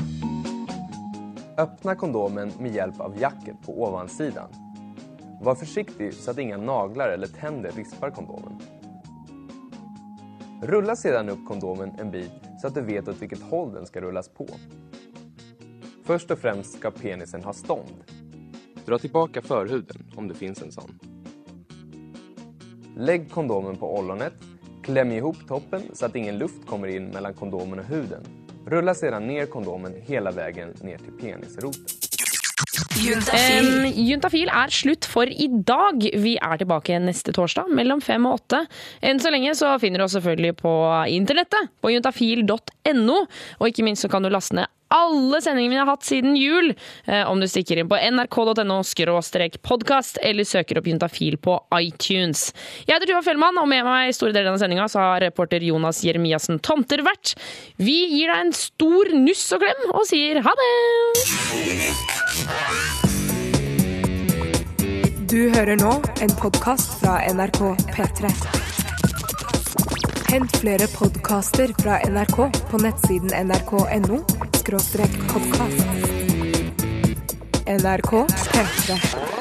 Öppna kondomen med hjelp av jacket på ovansidan. Var forsiktig så att inga naglar eller tänder rispar kondomen. Rulla sedan upp kondomen en bit så att du vet åt vilket håll den ska rullas på. Först och främst ska penisen ha stånd. Dra tillbaka förhuden om det finns en sån. Lägg kondomen på ollonet, kläm ihop toppen så att ingen luft kommer in mellan kondomen och huden. Rulla sedan ner kondomen hela vägen ner til penisroten. Juntafil. Juntafil er slutt for i dag. Vi er tilbake neste torsdag mellom fem og åtte. Enn så lenge så finner du oss selvfølgelig på internettet, på juntafil.no. Og ikke minst så kan du laste ned alle sendingene vi har hatt siden jul, eh, om du stikker inn på nrk.no podkast eller søker opp Juntafil på iTunes. Jeg heter Tuva Fellmann, og med meg i store deler av sendinga har reporter Jonas Jeremiassen Tomter vært. Vi gir deg en stor nuss og klem og sier ha det! Du hører nå en podkast fra NRK P3. Hent flere podkaster fra NRK på nettsiden nrk.no podkast. NRK P3.